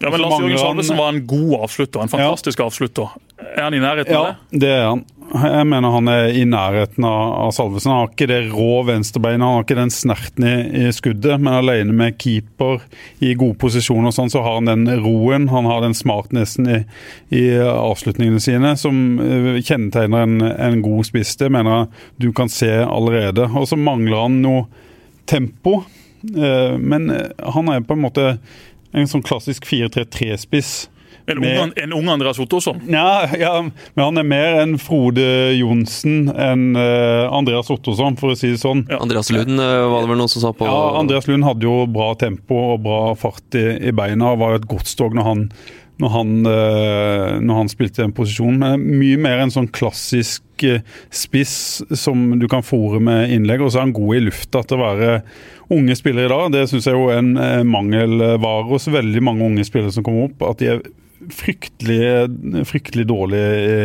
Ja, men Lars Jørgen Salvesen var en god avslutter, en fantastisk avslutter. Er han i nærheten av Ja, det? det er han. Jeg mener han er i nærheten av, Salvesen. Han har ikke det rå venstrebeinet, han har ikke den snerten i, i skuddet, men alene med keeper i gode posisjoner og sånn, så har han den roen, han har den smartnessen i, i avslutningene sine som eh, kjennetegner en, en god spiss. Det mener jeg du kan se allerede. Og så mangler han noe tempo, eh, men han er på en måte en sånn klassisk 4-3-3-spiss. En Med- ung, en ung Andreas Ottosson. Ja, ja, men han er mer enn Frode Johnsen enn eh, Andreas Ottosson, for å si det sånn. Ja. Andreas Lund eh, var det vel noen som sa på Ja, Andreas Lund hadde jo bra tempo og bra fart i, i beina. og var jo et godt stog når han, når han, eh, når han spilte den posisjonen. Men mye mer en sånn klassisk spiss som du kan fòre med innlegg. Og så er han god i lufta til å være unge spillere i dag. Det syns jeg jo er en mangelvare hos veldig mange unge spillere som kommer opp. At de er fryktelig, fryktelig dårlig i,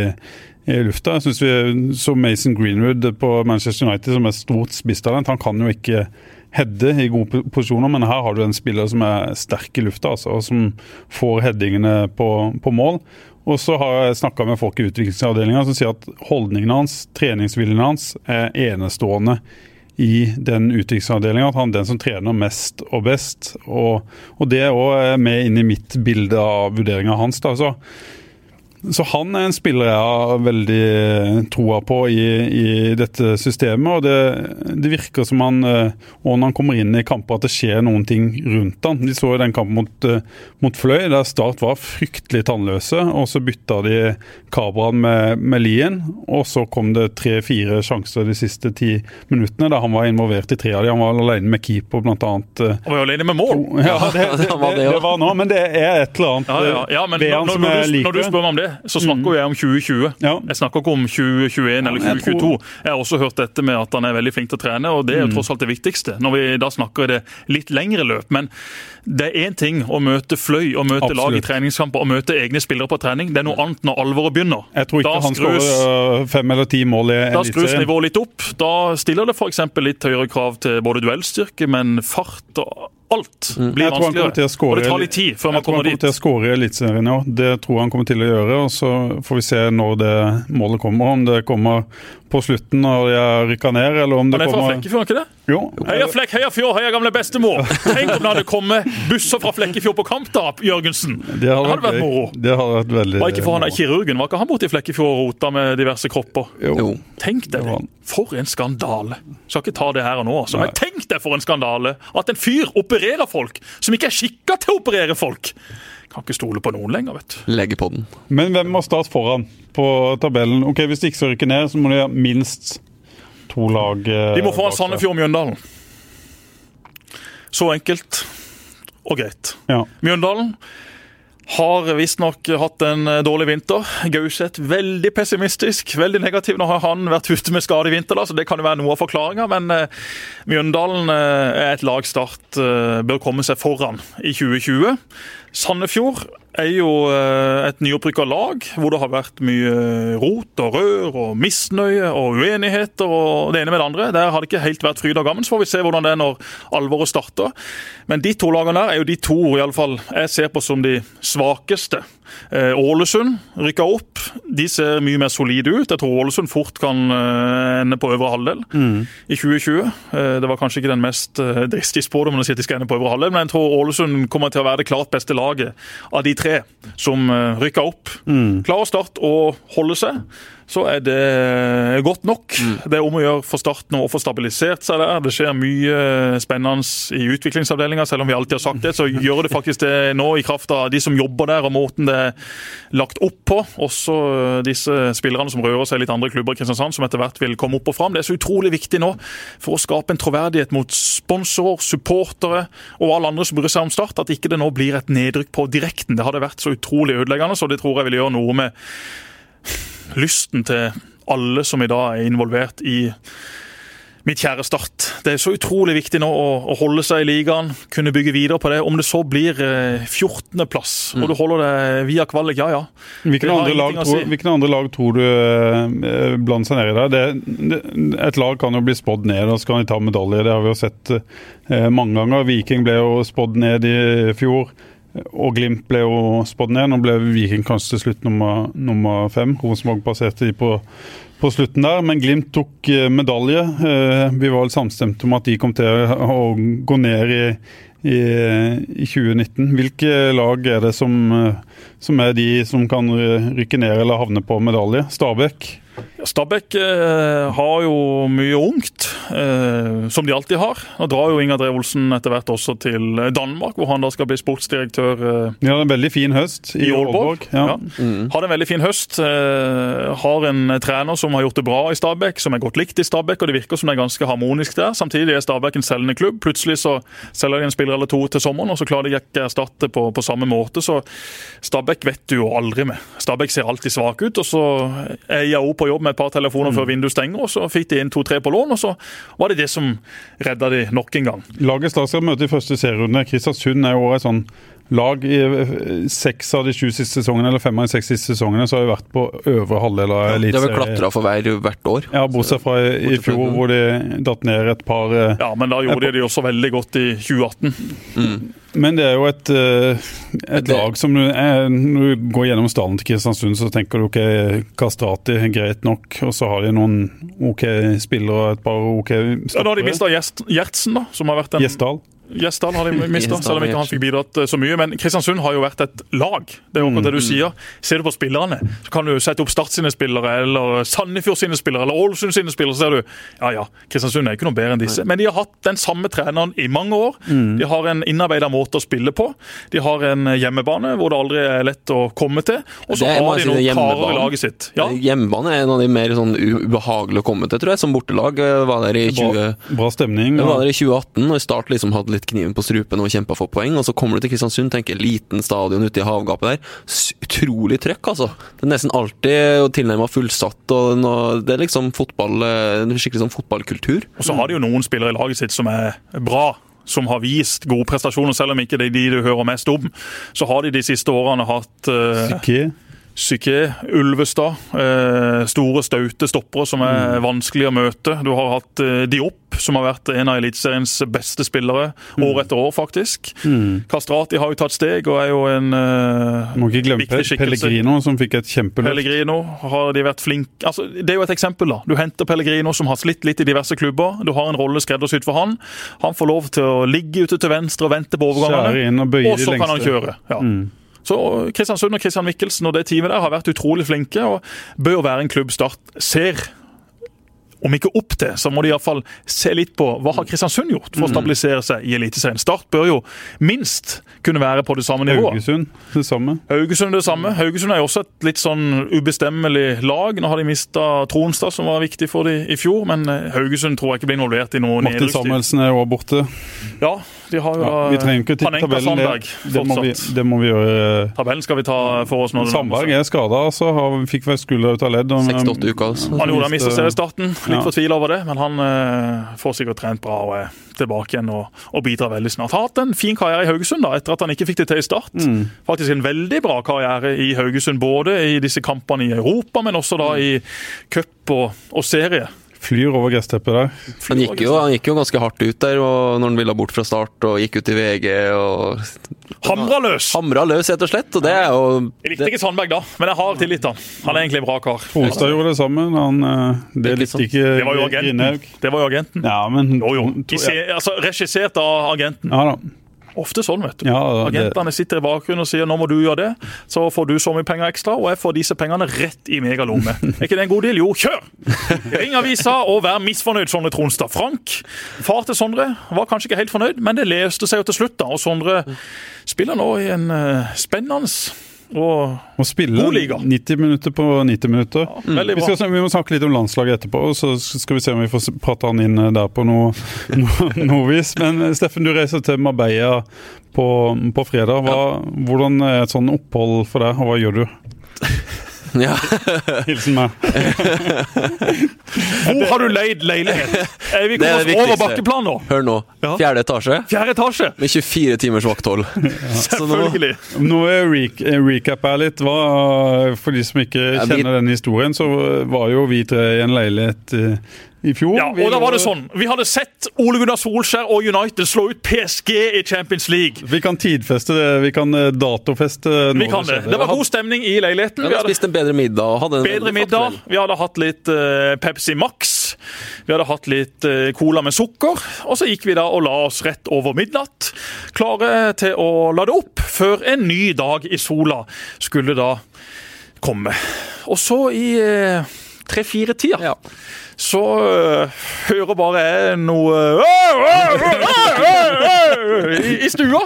i lufta. Jeg synes vi så Mason Greenwood på Manchester United, som er stort spisstalent. Han kan jo ikke heade i gode posisjoner, men her har du en spiller som er sterk i lufta, altså, og som får headingene på, på mål. Og så har jeg snakka med folk i utviklingsavdelinga som sier at holdningen hans, treningsviljen hans, er enestående i den utviklingsavdelinga. At han er den som trener mest og best. Og, og det er òg med inn i mitt bilde av vurderinga hans. da, så så han er en spiller jeg har veldig troa på i, i dette systemet. og det, det virker som han, eh, og når han kommer inn i kamper, at det skjer noen ting rundt han. De så jo den kampen mot, eh, mot Fløy, der Start var fryktelig tannløse. og Så bytta de Kabraen med, med Lien, og så kom det tre-fire sjanser de siste ti minuttene, der han var involvert i tre av de. Han var alene med keeper, blant annet. eh, Han var jo alene med mål. Ja, det, det, det var nå, men det er et eller annet Ja, ja, ja, men ved når, han når, som jeg du, når du spør meg om det, så snakker mm. jeg om 2020. Ja. Jeg snakker ikke om 2021 eller 2022. jeg 2022. tror- Jeg har også hørt dette med at han er veldig flink til å trene, og det er jo tross alt det viktigste. Når vi da snakker det litt lengre løp. Men det er én ting å møte Fløy og møte lag i treningskamper og møte egne spillere på trening. Det er noe annet når alvoret begynner. Jeg tror ikke Da han skrus- skårer øh, fem eller ti mål i Da skrus nivået litt opp. Da stiller det f.eks. litt høyere krav til både duellstyrke, men fart og alt blir Mm. Til å vanskeligere. score- Og det tar litt tid før man kommer dit. Jeg tror han kommer til å skåre i Eliteserien i år. Det tror han kommer til å gjøre. og Så får vi se når det målet kommer. Om det kommer på slutten når de har rykka ned, eller om det Han er fra Flekkefjord, er ikke det? Jo. Heia Flekk, heia Fjord, heia gamle bestemor! Tenk om det hadde kommet busser fra Flekkefjord på kamp, da, Jørgensen! Det hadde vært, vært moro. Det hadde vært veldig Var ikke for han er kirurgen, var ikke han borte i Flekkefjord og rota med diverse kropper? Jo. Tenk deg Det var. For en skandale. Skal ikke ta det her og nå, altså. Men tenk deg for en skandale at en fyr opererer folk som ikke er skikka til å operere folk! Kan ikke stole på noen lenger, vet du. Legge på den. Men hvem må starte foran på tabellen? Ok, Hvis de ikke skal rykke ned, så må de ha minst to lag eh, De må få en seg. Sandefjord og Mjøndalen. Så enkelt og greit. Ja. Mjøndalen har visstnok hatt en eh, dårlig vinter. Gauseth veldig pessimistisk, veldig negativ. Nå har han vært ute med skade i vinter, så det kan jo være noe av forklaringa. Men eh, Mjøndalen er et lag Start bør komme seg foran i 2020. Sandefjord er jo eh, et nyopprykka lag hvor det har vært mye rot og rør og misnøye og uenigheter og det ene med det andre. Der har det ikke helt vært fryd og gammen. Så får vi se hvordan det er når alvoret starter. Men de to lagene der er jo de to i alle fall, jeg ser på som de svakeste. Eh, Ålesund rykka opp. De ser mye mer solide ut. Jeg tror Ålesund fort kan eh, ende på øvre halvdel i 2020. Eh, Det var kanskje ikke den mest dristige spådommen å si at de skal ende på øvre halvdel, men jeg tror Ålesund kommer til å være det klart beste laget av de tre som rykker rykka opp. Klarer Start å holde seg, så er det godt nok. Det er om å gjøre for Start nå å få stabilisert seg der. Det skjer mye spennende i utviklingsavdelinga, selv om vi alltid har sagt det. Så gjør det faktisk det nå i kraft av de som jobber der, og måten det er lagt opp på. Også eh, disse spillerne som rører seg litt andre klubber i Kristiansand, som etter hvert vil komme opp og fram. Det er så utrolig viktig nå for å skape en troverdighet mot sponsorer, supportere og alle andre som bryr seg om Start, at ikke det nå blir et nedrykk på direkten. Det hadde vært så utrolig ødeleggende, så det tror jeg vil gjøre noe med lysten til alle som i dag er involvert i mitt kjære Start. Det er så utrolig viktig nå å, å holde seg i ligaen, kunne bygge videre på det. Om det så blir eh, 14.-plass, og du holder deg via kvalik, ja ja. Hvilke andre, lag tror, si. hvilke andre lag tror du eh, blander seg ned i der? det? det? Et lag kan jo bli spådd ned, og så kan de ta medalje. Det har vi jo sett eh, mange ganger. Viking ble jo spådd ned i fjor. Og Glimt ble jo spådd ned. Nå ble Viking kanskje til slutt nummer, nummer fem. Rosenborg passerte de på, på slutten der, men Glimt tok eh, medalje. Eh, Vi var vel samstemte om at de kom til å gå ned i, i, i 2019. Hvilke lag er det som, eh, som er de som kan rykke ned eller havne på medalje? Stabæk? Stabæk eh, har jo mye ungt, eh, som de alltid har. Nå drar jo Inga Drevolsen etter hvert også til Danmark, hvor han da skal bli sportsdirektør. Eh, De har en veldig fin høst i, i Aalborg. Ja. Ja. Hadde en veldig fin høst. Eh, har en trener som har gjort det bra i Stabæk, som er godt likt i Stabæk, og det virker som det er ganske harmonisk der. Samtidig er Stabæk en selgende klubb. Plutselig så selger de en spiller eller to til sommeren, og så klarer de ikke å erstatte på, på samme måte. Så Stabæk vet du jo aldri med. Stabæk ser alltid svak ut, og så er IAO på jobb med et par telefoner før vinduet stenger, og så fikk de inn to-tre på lån, og så var det det som redda de nok en gang. Laget Start møter møte i første serierunde. Kristiansund er jo et sånn lag i eh, seks av de sju siste sesongene, eller fem av de seks siste sesongene, så har vi vært på øvre halvdel av De har vel eliteserien. klatra for hver hvert år. Ja, bortsett fra i, i fjor, hvor de datt ned et par eh, Ja, men da gjorde de det også veldig godt i 2018. Men det er jo et, eh, et lag som eh, Når du går gjennom stallen til Kristiansund, så tenker du ok, Kastrati er greit nok, og så har de noen OK spillere og et par OK Ja, da har de mista Gjertsen, da, som har vært en Gjesdal. Gjesdal har de mista, selv om ikke han fikk bidratt eh, så mye. Men Kristiansund har jo vært et lag. Det er jo akkurat det du sier. Ser du på spillerne, så kan du sette opp Start sine spillere, eller Sandefjord sine spillere, eller Ålesund sine spillere. Så ser du ja ja, Kristiansund er ikke noe bedre enn disse. Men de har hatt den samme treneren i mange år. De har en innarbeida måte å spille på. De har en hjemmebane hvor det aldri er lett å komme til. Og så har de noen er karer i laget sitt. Ja, Hjemmebane er en av de mer sånn ubehagelige å komme til, tror jeg. Som bortelag eh, var der i 20... Bra, bra stemning. Ja. var der i 2018 og i start liksom hadde litt kniven på strupen og kjempa for poeng. Og så kommer du til Kristiansund, tenker liten stadion ute i havgapet der. Utrolig trøkk, altså. Det er nesten alltid tilnærma fullsatt. og Det er liksom fotball, eh, en skikkelig sånn fotballkultur. Og så har de jo noen spillere i laget sitt som er bra. Som har vist gode prestasjoner, selv om ikke det er de du hører mest om. Så har de de siste årene hatt uh. Psyké, Ulvestad. eh, store, staute stoppere som er vanskelig å møte. Du har hatt eh, Diop, som har vært en av Eliteseriens beste spillere år etter år, faktisk. Kastrati har jo tatt steg og er jo en uh, Må ikke glemme viktig skikkelse. Pellegrino, som fikk et kjempeløft. Pellegrino har de vært flink altså, Det er jo et eksempel. da. Du henter Pellegrino, som har slitt litt i diverse klubber. Du har en rolle skreddersydd for han. Han får lov til å ligge ute til venstre og vente på overgangene. Og så kan han kjøre. Ja. Mm. Så Kristiansund og Kristian Mikkelsen og det teamet der har vært utrolig flinke og bør være en klubb Start ser. Om ikke opp til, så må de iallfall se litt på hva har Kristiansund gjort for å stabilisere seg i Eliteserien. Start bør jo minst kunne være på det samme nivået. Haugesund, det samme. Haugesund det samme. Haugesund er jo også et litt sånn ubestemmelig lag. Nå har de mista Tronstad, som var viktig for dem i fjor, men eh, Haugesund tror jeg ikke blir involvert i noe Martin nedrykksstrid. Samuelsen er jo borte. Ja, de har jo Ja, vi trenger ikke tippe tabellen. Sandberg Det, det, må vi, det må vi gjøre. Tabellen skal vi ta for oss nå. Sandberg er skada, så har, fikk vel skulder ut av ledd. 6-8 uker. Altså. Han gjorde han mista seriestarten. Litt Ja. fortvila over det, men han eh, får sikkert trent bra og er tilbake igjen og, og bidrar veldig snart. Har hatt en fin karriere i Haugesund da, etter at han ikke fikk det til i start. Mm. Faktisk en veldig bra karriere i Haugesund, både i disse kampene i Europa, men også da i cup og, og serie. Flyr over gressteppet der. Han gikk, jo, han gikk jo ganske hardt ut der og når han ville bort fra start og gikk ut i VG og Hamra løs! hamra løs, rett og slett. Og det er jo Jeg likte ikke Sandberg da, men jeg har tillit til han. Han er egentlig en bra kar. Holstad gjorde det sammen. Han, eh, det likte ikke Det var jo agenten. Det var jo agenten. Ja, men Jo, jo. se, altså, regissert av agenten. Ja da. Ofte sånn, vet du. Ja, Agentene sitter i bakgrunnen og sier nå må du gjøre det, så får du så mye penger ekstra, og jeg får disse pengene rett i megalomme. Er ikke det en god deal? Jo, kjør! Ring avisa og vær misfornøyd, Sondre Tronstad. Frank, far til Sondre, var kanskje ikke helt fornøyd, men det løste seg jo til slutt. da, Og Sondre spiller nå i en eh, spennende og Å spille God liga. 90 minutter på 90 minutter. veldig Vi, skal, vi må snakke litt om landslaget etterpå, og så skal vi se om vi får prate han inn eh, der på noe, noe, noe vis. Men eh, Steffen, du reiser til Marbella på, på fredag. Hva, Hvordan er et sånn opphold for deg, og hva gjør du? ja. Hilsen meg. Hvor har du leid leilighet? Vi er det oss over bakkeplan nå? Hør nå. Fjerde etasje Fjerde etasje! med 24 timers vakthold. Ja. Selvfølgelig. Nå er re recap her litt. Hva, for de som ikke Ja, vi- kjenner den historien, så var jo vi tre i en leilighet eh, i fjor. Ja, og da var det sånn. Vi hadde sett Ole Gunnar Solskjær og United slå ut PSG i Champions League. Vi kan tidfeste det, vi kan eh, datofeste nå Vi kan det. Det var god stemning i leiligheten. Vi Vi hadde spist en bedre middag hadde en bedre middag. Vi hadde hatt litt uh, Pepsi Max. Vi hadde hatt litt uh, cola med sukker. Og så gikk vi da og la oss rett over midnatt. Klare til å lade opp før en ny dag i sola skulle da komme. Og så i tre-fire-tida, Ja. Så øh, hører bare jeg noe øh, øh, i, i stua.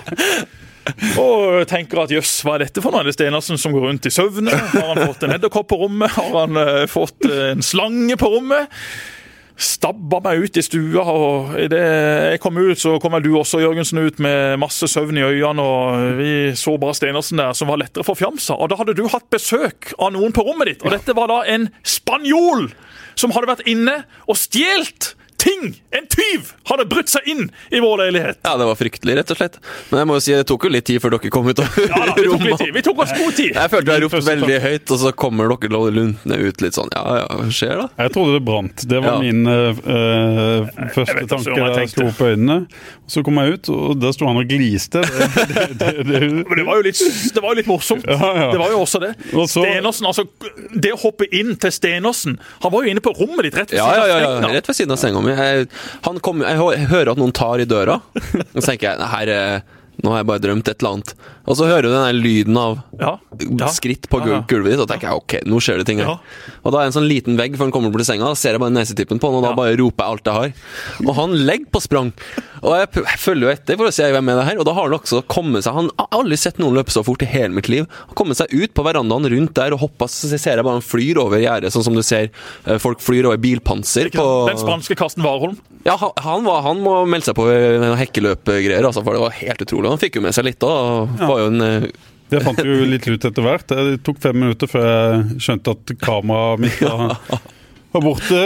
Og tenker at jøss, hva er dette for noe? Er det Stenersen som går rundt i søvne? Har han fått en edderkopp på rommet? Har han uh, fått en slange på rommet? Stabba meg ut i stua, og idet jeg kom ut, så kom vel du også, Jørgensen, ut med masse søvn i øynene, og vi så bare Stenersen der, som var lettere forfjamsa. Og da hadde du hatt besøk av noen på rommet ditt, og dette var da en spanjol som hadde vært inne og stjålet ting! En tyv hadde brutt seg inn i vår leilighet. Ja, det var fryktelig, rett og slett. Men jeg må jo si, det tok jo litt tid før dere kom ut av Ja da, rommet. tid. Vi tok oss god tid. Jeg følte jeg ropte veldig høyt, og så kommer dere luntende ut litt sånn Ja, ja, hva skjer da? Jeg trodde det brant. Det var Ja. min eh, eh, første tanke da jeg sto opp øynene. Så kom jeg ut, og der sto han og gliste. Det, det, det, det, Men det var jo litt, det var jo litt morsomt. Ja, ja. Det var jo også det. Og så- Stenersen, altså, det å hoppe inn til Stenersen Han var jo inne på rommet ditt rett ved Ja, siden ja, av ja, ja, senga. rett ved siden av senga mi. Jeg, han kom, jeg hører at noen tar i døra, og så tenker jeg her, er- nå har jeg bare drømt et eller annet. Og så hører du den lyden av Ja. Ja. skritt på gulvet ditt, og tenker jeg ok, nå skjer det ting her. Ja. Og da er det en sånn liten vegg før han kommer bort til senga, da ser jeg bare nesetippen på han, og da bare roper jeg alt jeg har. Og han legger på sprang. Og jeg, følger jo etter for å se hvem er det her, og da har han også kommet seg Han har aldri sett noen løpe så fort i hele mitt liv. Han har kommet seg ut på verandaen rundt der og hoppa, så ser jeg bare han flyr over gjerdet, sånn som du ser eh, folk flyr over bilpanser på? Den spanske Karsten Warholm. ja, han, han, var, han må melde seg på hekkeløpgreier, altså, for det var helt utrolig. Han fikk jo med seg litt da. Ja. Var jo en, eh, det fant vi jo litt ut etter hvert. Det tok fem minutter før jeg skjønte at kameraet mitt var, var borte.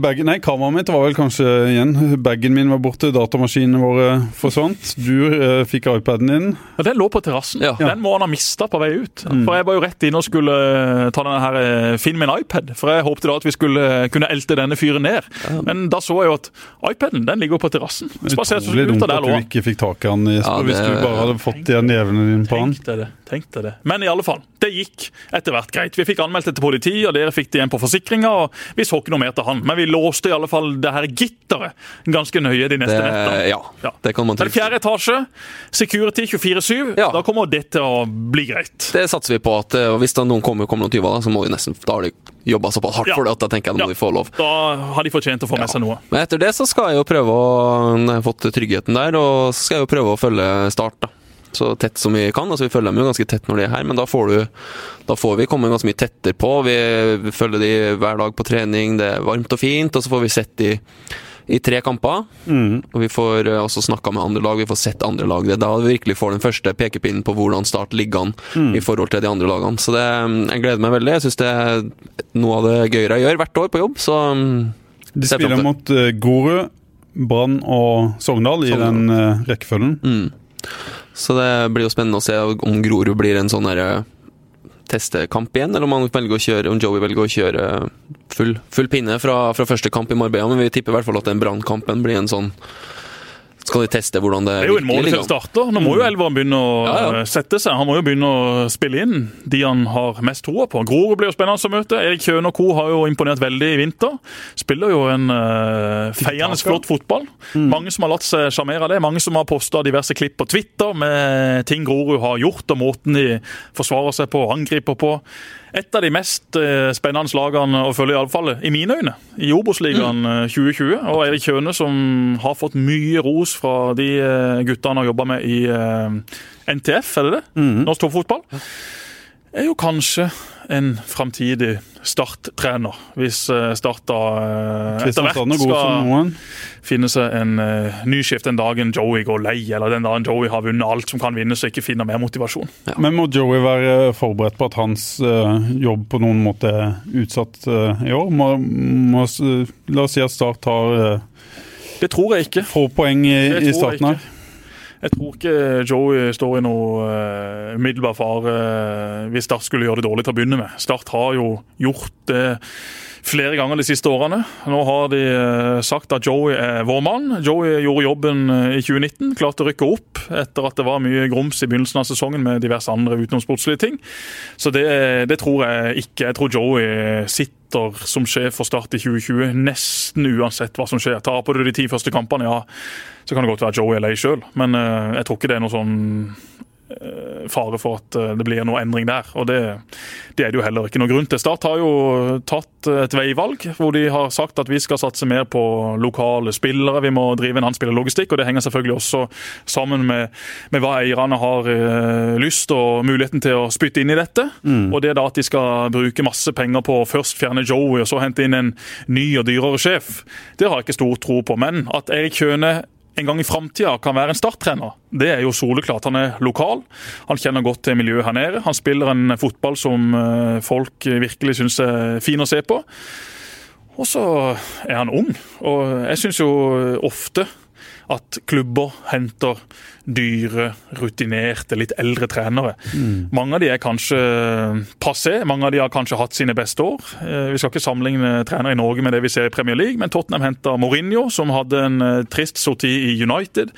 Bagen, nei, kameraet mitt var vel kanskje igjen. Bagen min var borte, datamaskinene våre forsvant. Du eh, fikk iPaden din. Ja, Den lå på terrassen. Ja. Den må han ha mista på vei ut. For Jeg var jo rett inne og skulle eh, ta denne her, eh, Finn min iPad, for jeg håpte da at vi skulle eh, kunne elte denne fyren ned. Men da så jeg jo at iPaden den ligger på terrassen. Utrolig dumt at du ikke fikk tak i han Jesper, Ja, det- hvis du bare hadde fått her nevene dine på han. Det. Tenk deg det. Men i alle fall, det gikk etter hvert greit. Vi fikk anmeldt det til politiet, og dere fikk det igjen på forsikringa. og Vi så ikke noe mer til han, men vi låste i alle fall det her gitteret ganske nøye de neste nettene. ja, det kan man er fjerde etasje, security 24-7. Ja. Da kommer det til å bli greit. Det satser vi på at eh, hvis da noen kommer, kommer noen tyver, så må de nesten Da har de jobba såpass hardt Ja. for det at da tenker jeg da må Ja. de få lov. Da har de fortjent å få med seg noe. Men etter det så skal jeg jo prøve å Når jeg har fått tryggheten der, og så skal jeg jo prøve å følge Start, da. Så tett som vi kan. altså Vi følger dem jo ganske tett når de er her, men da får du Da får vi komme ganske mye tettere på. Vi følger de hver dag på trening, det er varmt og fint, og så får vi sett de i tre kamper. Og vi får eh, også snakka med andre lag, vi får sett andre lag. Det er da vi virkelig får den første pekepinnen på hvordan Start ligger an i forhold til de andre lagene. Så det, jeg gleder meg veldig. Jeg syns det er noe av det gøyere jeg gjør hvert år på jobb, så mm, De spiller mot Gorud, Brann og Sogndal i Sogndal. den eh, rekkefølgen. Mm. Så det blir jo spennende å se om Grorud blir en sånn derre testekamp igjen, eller om, han velger å kjøre, om Joey velger å kjøre full, full pinne fra, fra første kamp i Marbella. Men vi tipper i hvert fall at den brannkampen blir en sånn Skal de teste hvordan det Det er jo en mål til å starte. starter. Nå må jo Elveren begynne å Ja, ja. sette seg. Han må jo begynne å spille inn de han har mest troa på. Grorud blir jo spennende å møte. Erik Kjøn og co. har jo imponert veldig i vinter. Spiller jo en uh, feiende flott fotball. Mange som har latt seg sjarmere av det. Mange som har posta diverse klipp på Twitter med ting Grorud har gjort, og måten de forsvarer seg på og angriper på. Et av de mest eh, spennende lagene å følge, iallfall i mine øyne, i Obos-ligaen mm. 2020. Og Erik Kjøne, som har fått mye ros fra de eh, guttene han har jobba med i eh, NTF, er det det? Norsk toppfotball. Er jo kanskje en framtidig Start-trener, hvis eh, Start da eh, etter hvert er skal finne seg en uh, ny skift den dagen Joey går lei, eller den dagen Joey har vunnet alt som kan vinnes og ikke finner mer motivasjon. Men må Joey være forberedt på at hans eh, jobb på noen måte er utsatt eh, i år? Må, må, la oss si at Start tar uh, Det tror jeg ikke. få poeng i, i starten her. Jeg tror ikke Joey står i noe uh, umiddelbar fare eh, hvis Start skulle gjøre det dårlig til å begynne med. Start har jo gjort det flere ganger de siste årene. Nå har de eh, sagt at Joey er vår mann. Joey gjorde jobben eh, i 2019, klarte å rykke opp etter at det var mye grums i begynnelsen av sesongen med diverse andre utenomsportslige ting. Så det, det tror jeg ikke. Jeg tror Joey sitter som sjef for Start i 2020 nesten uansett hva som skjer. Tar du de ti første kampene, ja, så kan det godt være Joey er lei sjøl, men eh, jeg tror ikke det er noe sånn fare for at eh, det blir noe endring der. og det, det er det jo heller ikke noe grunn til. Start har jo tatt et veivalg hvor de har sagt at vi skal satse mer på lokale spillere. Vi må drive en annen spillerlogistikk, og det henger selvfølgelig også sammen med, med hva eierne har eh, lyst og muligheten til å spytte inn i dette. Mm. Og det er da at de skal bruke masse penger på å først fjerne Joey og så hente inn en ny og dyrere sjef, det har jeg ikke stor tro på. Men at Erik Kjøne en gang i framtida kan være en starttrener, det er jo soleklart. Han er lokal, han kjenner godt til miljøet her nede. Han spiller en fotball som eh, folk virkelig syns er fin å se på. Og så er han ung, og jeg syns jo ofte at klubber henter dyre, rutinerte, litt eldre trenere. Mm. Mange av de er kanskje passé, mange av de har kanskje hatt sine beste år. Eh, vi skal ikke sammenligne trenere i Norge med det vi ser i Premier League, men Tottenham henta Mourinho, som hadde en eh, trist sorti i United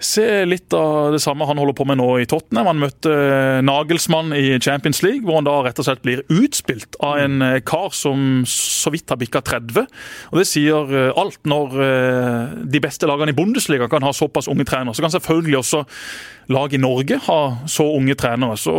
se litt av det samme han holder på med nå i Tottenham. Han møtte eh, Nagelsmann i Champions League, hvor han da rett og slett blir utspilt av en eh, kar som så vidt har bikka 30. Og Det sier eh, alt når de beste lagene i Bundesliga kan ha såpass unge trenere. Så kan selvfølgelig også lag i Norge ha så unge trenere. Så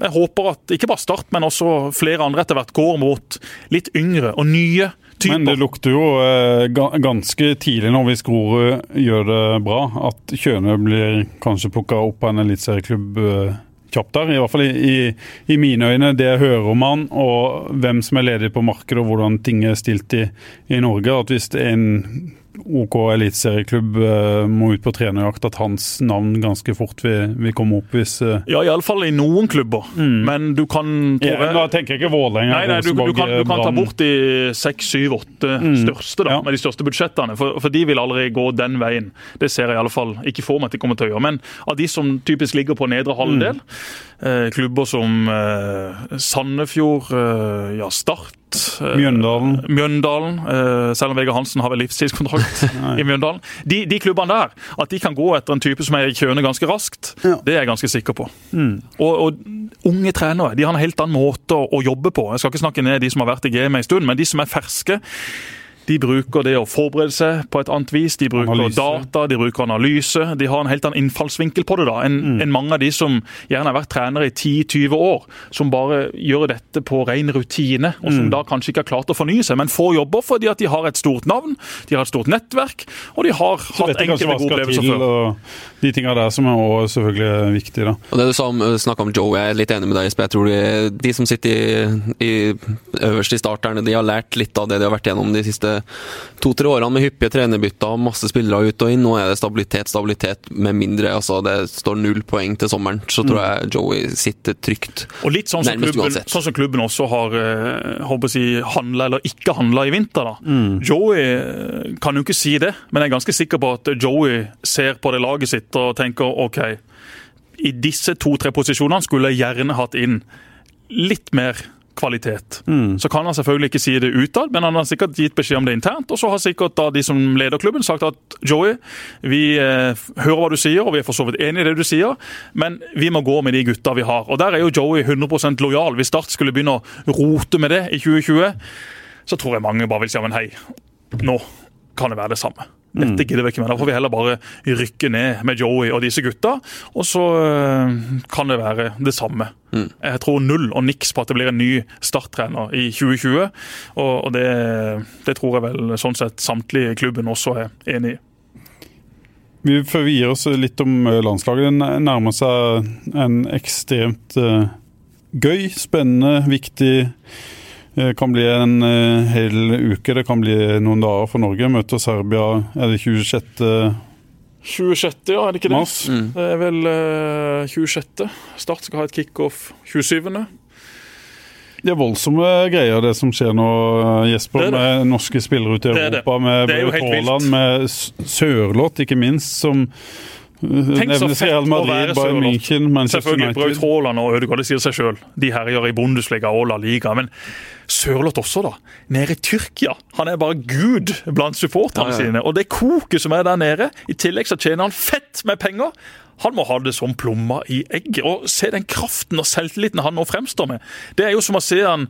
jeg håper at ikke bare Start, men også flere andre etter hvert går mot litt yngre og nye typer. Men det lukter jo eh, ganske tidlig når hvis Grorud gjør det bra, at Kjøne blir kanskje plukka opp av en eliteserieklubb eh, kjapt der. I hvert fall i, i, i, mine øyne, det jeg hører om han, og hvem som er ledig på markedet og hvordan ting er stilt i, i Norge. at hvis det er en OK eliteserieklubb uh, må ut på trenerjakt, at hans navn ganske fort vil, vil komme opp hvis uh... Ja, iallfall i noen klubber. Mm. Men du kan ja, Da tenker jeg ikke Vålerenga. Nei, nei, du, du, kan, du kan ta bort de seks, syv, åtte mm. største, da, ja. med de største budsjettene. For, for, de vil aldri gå den veien. Det ser jeg i alle fall ikke for meg at de kommer til å gjøre. Men av de som typisk ligger på nedre halvdel, mm. eh, klubber som eh, Sandefjord, eh, ja, Start Eh, Mjøndalen. Mjøndalen, eh, Selv om Vegard Hansen har vel livstidskontrakt i Mjøndalen. De, de, klubbene der, at de kan gå etter en type som er i kjøne ganske raskt, ja. det er jeg ganske sikker på. Mm. Og, og, unge trenere de har en helt annen måte å, å jobbe på. Jeg skal ikke snakke ned de som har vært i gamet en stund, men de som er ferske de bruker det å forberede seg på et annet vis. De bruker analyse. data, de bruker analyse. De har en helt annen innfallsvinkel på det da, enn mm. en mange av de som gjerne har vært trenere i 10-20 år. Som bare gjør dette på ren rutine, og som mm. da kanskje ikke har klart å fornye seg, men får jobber fordi at de har et stort navn, de har et stort nettverk, og de har Så hatt enkelte gode opplevelser før. Og de tingene der som er også selvfølgelig viktige. da. Og Det du sa om, snakka om Joe, jeg er litt enig med deg, Jeg tror de, de som sitter i, i, øverst i starterne, de har lært litt av det de har vært gjennom de siste to-tre årene med hyppige trenerbytter, masse spillere ut og inn. Nå er det stabilitet, stabilitet med mindre. altså Det står null poeng til sommeren. Så tror mm. jeg Joey sitter trygt. Og litt sånn som, klubben, sånn som klubben også har eh, håper jeg, handla eller ikke handla i vinter. da. Mm. Joey eh, kan jo ikke si det, men jeg er ganske sikker på at Joey ser på det laget sitt og tenker OK, i disse to-tre posisjonene skulle jeg gjerne hatt inn litt mer kvalitet. Mm. Så kan han selvfølgelig ikke si det utad, men han har sikkert gitt beskjed om det internt. Og så har sikkert da de som leder klubben sagt at Joey, vi eh, hører hva du sier, og vi er for så vidt enig i det du sier, men vi må gå med de gutta vi har. Og der er jo Joey 100% lojal. Hvis Start skulle begynne å rote med det i 2020, så tror jeg mange bare vil si men hei, nå kan det være det samme. Dette gidder vi ikke mer. Da får vi heller bare rykke ned med Joey og disse gutta, og så øh, kan det være det samme. Mm. Jeg tror null og niks på at det blir en ny starttrener i 2020. Og, det, det tror jeg vel sånn sett samtlige i klubben også er enig i. Vi, før vi gir oss litt om øh, landslaget. Det nærmer seg en ekstremt uh, gøy, spennende, viktig eh, kan bli en uh, hel uke, det kan bli noen dager for Norge. Møter Serbia er det 26. 26., ja, er det ikke det? Mars. Mm. Det er vel uh, 26. Start skal ha et kickoff 27. Det er voldsomme greier, det som skjer nå, Jesper. Det det. Med norske spillere ute i Europa, med Haaland, med Sørloth ikke minst, som Tenk så fett Real Madrid, å være Sørloth. Selvfølgelig, Braut Haaland og Ødegaard, det sier seg sjøl. De herjer i Bundesliga og La Liga. Men Sørloth også, da. Nede i Tyrkia. Han er bare gud blant supporterne ja, ja. sine. Og det koket som er der nede, i tillegg så tjener han fett med penger. Han må ha det som plomma i egget. Og se den kraften og selvtilliten han nå fremstår med. Det er jo som å se han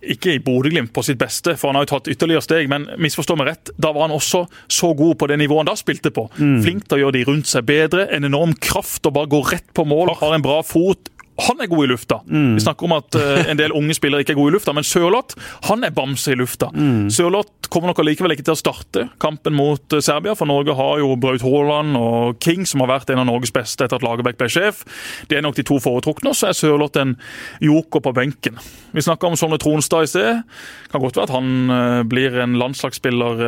ikke i Bodø-Glimt på sitt beste, for han har jo tatt ytterligere steg, men misforstå meg rett, da var han også så god på det nivået han da spilte på. Flink til å gjøre de rundt seg bedre, en enorm kraft og bare gå rett på mål, har en bra fot. Han er god i lufta. Vi snakker om at eh, en del unge spillere ikke er gode i lufta, men Sørloth han er bamse i lufta. Sørloth kommer nok allikevel ikke til å starte kampen mot eh, Serbia, for Norge har jo Braut Haaland og King, som har vært en av Norges beste etter at Lagerbäck ble sjef. Det er nok de to foretrukne, og så er Sørloth en joker på benken. Vi snakka om Sondre Tronstad i sted. Kan godt være at han eh, blir en landslagsspiller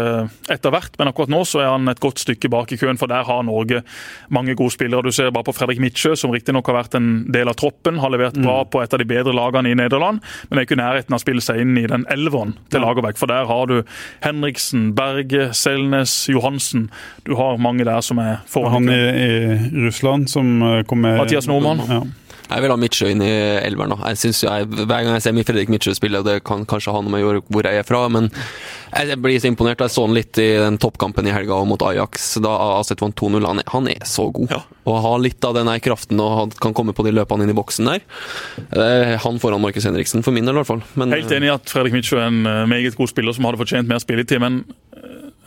etter hvert, men akkurat nå så er han et godt stykke bak i køen, for der har Norge mange gode spillere. Du ser bare på Fredrik Midtsjø, som riktignok har vært en del av troppen, har levert bra på et av de bedre lagene i Nederland, men er ikke i nærheten av å spille seg inn i den elveren til Lagerbäck. For der har du Henriksen, Berge, Selnes, Johansen. Du har mange der som er foran. Han i i, Russland som eh, kom med Mathias Nordmann. Ja. Jeg vil ha Midtsjø inn i elveren. Jeg jeg, Hver gang jeg ser Fredrik Midtsjø spille, og det kan kanskje ha noe med hvor jeg er fra, men jeg blir så imponert. Jeg så han litt i den toppkampen i helga mot Ajax. Da AZ vant 2-0. Han, han er så god. Ja. Og har litt av den kraften og kan komme på de løpene inn i boksen der. Eh, Han foran Markus Henriksen, for min del i hvert fall. Men, Helt enig i at Fredrik Mitsjø er en eh, meget god spiller som hadde fortjent mer spilletid. men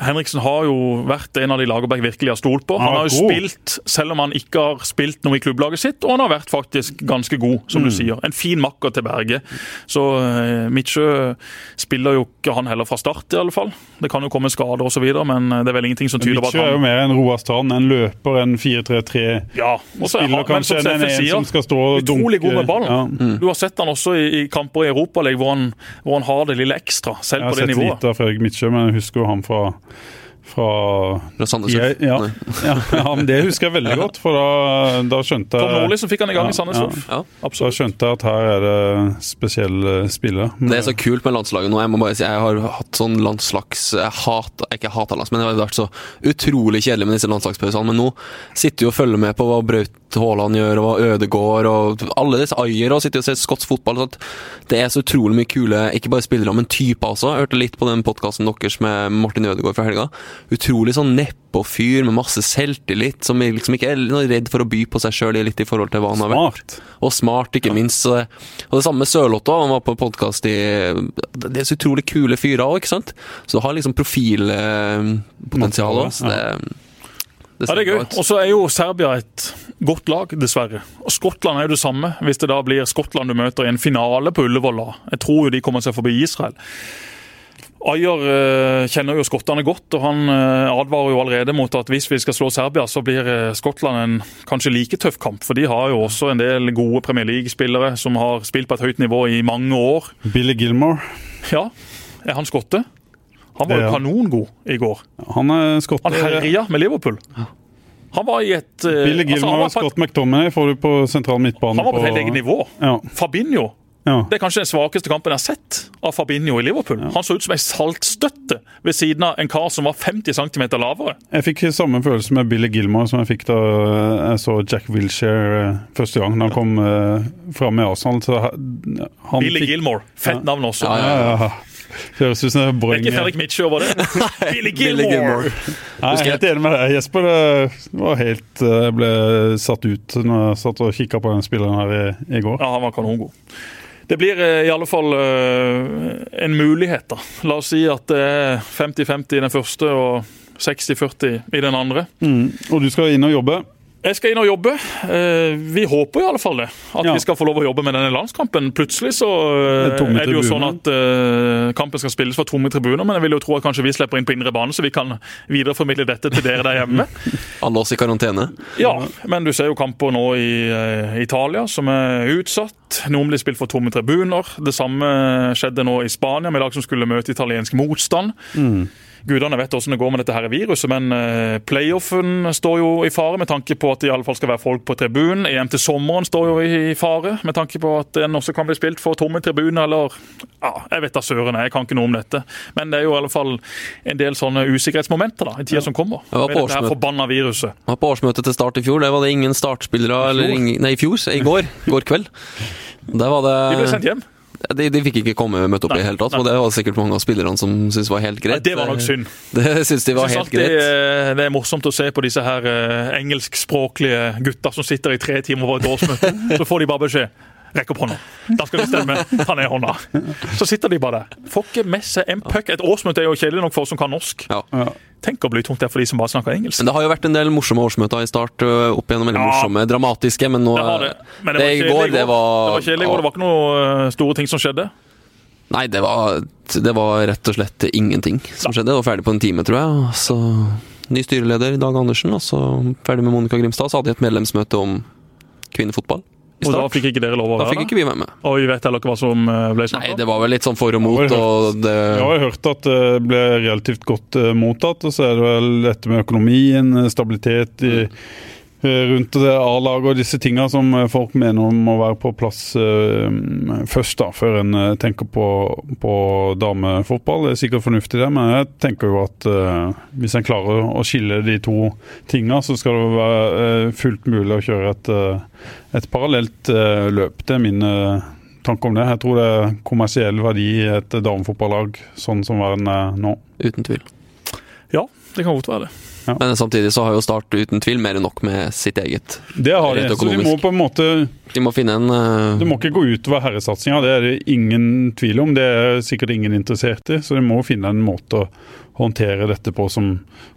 Henriksen har jo vært en av de Lagerbäck virkelig har stolt på. Han Han har jo god. spilt, selv om han ikke har spilt noe i klubblaget sitt, og han har vært faktisk ganske god, som Mm. du sier. En fin makker til Berge. Så uh, Midtsjø spiller jo ikke han heller fra start, i alle fall. Det kan jo komme skader osv., men eh, det er vel ingenting som tyder på at han Midtsjø er jo mer en Roar Strand, en løper, en 4-3-3. ja, kanskje enn en, en som skal stå og Utrolig god med ballen. Ja. Du har sett han også i, i kamper i Europaligaen hvor, hvor han har det lille ekstra, selv på det nivået. Jeg har sett lite av Fredrik Midtsjø, men jeg husker jo han fra fra Fra Sandnes ja, Ulf. ja, ja, ja, men Det husker jeg veldig godt, for da, da skjønte Tom Nordli jeg som fikk han i gang Ja, i Sandnes. Ulf. Ja. da skjønte jeg at her er det spesielle spillere. Det er så kult med landslaget nå. Jeg må bare si, jeg har hatt sånn landslags... Jeg hat, ikke hata lands, men det har vært så utrolig kjedelig med disse landslagspausene. Men nå sitter du og følger med på hva Braut Haaland gjør, og hva Ødegaard og alle disse Ayer og sitter og ser skotsk fotball. Så at det er så utrolig mye kule, ikke bare spillere, men typer også. Jeg hørte litt på den podkasten deres med Martin Ødegaard fra helga. Utrolig sånn nedpå-fyr med masse selvtillit, som liksom ikke er noe redd for å by på seg sjøl litt i forhold til hva han har vært. Smart. Og smart, ikke minst. Og det samme med Sørlotta. Han var på podkast i Det er så utrolig kule fyrer òg, ikke sant? Så du har liksom profilpotensial òg. Så det, det Ja, det er gøy. Og så er jo Serbia et godt lag, dessverre. Og Skottland er jo det samme, hvis det da blir Skottland du møter i en finale på Ullevål. Jeg tror jo de kommer seg forbi Israel. Ayer eh, kjenner jo skottene godt, og han eh, advarer jo allerede mot at hvis vi skal slå Serbia, så blir eh, Skottland en kanskje like tøff kamp. For de har jo også en del gode Premier League-spillere som har spilt på et høyt nivå i mange år. Billy Gilmore. Ja, er han skotte? Han var jo kanongod i går. Han er skotte. Han herja med Liverpool. Han var i et Billy altså, Gilmore var og Scott McTominay får du på sentral midtbane. Han var på et helt eget nivå. Ja, Fabinho ja. det er kanskje den svakeste kampen jeg har sett av Fabinho i Liverpool. Han så ut som ei saltstøtte ved siden av en kar som var 50 cm lavere. Jeg fikk samme følelse med Billy Gilmore som jeg fikk da jeg så Jack Wilshere eh, første gang da han kom eh, fram med Arsenal. Så han Billy fikk, Gilmore. Fett Ja. navn også. Ja, Ja, ja. Høres ut som Det er Boeing. ikke Fredrik Mitche over det? Billy Billy Gilmore. Nei, Jeg er helt enig med deg, Jesper. Det var helt eh, Jeg ble satt ut når jeg satt og kikka på den spilleren her i, i går. Ja, han var kanongod. Det blir eh, i alle fall eh, en mulighet, da. La oss si at det er 50-50 i den første og 60-40 i den andre. Mm. Og du skal inn og jobbe. Jeg skal inn og jobbe. Eh, Vi håper i alle fall det. At Ja. vi skal få lov å jobbe med denne landskampen. Plutselig så eh, Det er er det jo sånn at eh, kampen skal spilles for tomme tribuner, men jeg vil jo tro at kanskje vi slipper inn på indre bane, så vi kan videreformidle dette til dere der hjemme. Alle oss i karantene. Ja, men du ser jo kamper nå i eh, Italia som er utsatt. Noen blir spilt for tomme tribuner. Det samme skjedde nå i Spania, med lag som skulle møte italiensk motstand. Gudene vet hvordan det går med dette her viruset, men eh, playoffen står jo i fare med tanke på at det i alle fall skal være folk på tribunen. EM til sommeren står jo i fare med tanke på at den også kan bli spilt for tomme tribuner, eller ja, Jeg vet da søren, jeg kan ikke noe om dette. Men det er jo i alle fall en del sånne usikkerhetsmomenter da, i tida som kommer. Med på dette her årsmøte. forbanna viruset. Jeg var på årsmøtet til Start i fjor. Der var det ingen startspillere eller ingen, Nei, i fjor. I går. Går kveld. Der var det De ble sendt hjem. De, de fikk ikke komme møtt opp opp i det hele tatt, nei. og det var sikkert mange av spillerne som syntes var helt Ja, greit. det var nok synd. Det syns de var synes helt greit. eh, det er morsomt å se på disse her eh, engelskspråklige gutta som sitter i tre timer på et årsmøte. Så får de bare beskjed. Rekk opp hånda. Da skal vi stemme. Ta ned hånda. Så sitter de bare der. Får ikke med seg en puck. Et årsmøte er jo kjedelig nok for oss som kan norsk. Ja. Ja. Tenk å bli tungt der for de som bare snakker engelsk. Men det har jo vært en del morsomme årsmøter i start. Opp igjennom veldig Ja. morsomme, dramatiske, men nå Det var det. Men det, det var i går, det var- Det var kjedelig i går. Det var ikke noe eh, store ting som skjedde. Nei, det var, det var rett og slett ingenting som skjedde. Det var ferdig på en time, tror jeg. Så ny styreleder Dag Andersen, og så ferdig med Monica Grimstad. Så hadde de et medlemsmøte om kvinnefotball Og da fikk ikke dere lov å være Da fikk ikke vi være med. Og vi vet heller ikke hva som ble snakka? Nei, det var vel litt sånn for og mot, Jeg har og det Jeg har hørt at det ble relativt godt eh, mottatt, og så er det vel dette med økonomien, eh, stabilitet i, eh, rundt det A-laget og disse tinga som eh, folk mener må være på plass eh, først, da, før en eh, tenker på, på damefotball. Det er sikkert fornuftig, det, men jeg tenker jo at eh, hvis en klarer å skille de to tinga, så skal det være eh, fullt mulig å kjøre et, eh, et parallelt eh, løp. Det er min eh, tanke om det. Jeg tror det er kommersiell verdi i et damefotballag sånn som verden er nå. uten tvil. Ja, det kan godt være det. Men samtidig så har jo Start uten tvil mer enn nok med sitt eget. Det har de. Så de må på en måte De må finne en uh... Det må ikke gå utover herresatsinga, det er det ingen tvil om. Det er sikkert ingen interessert i, så de må finne en måte å håndtere dette på som,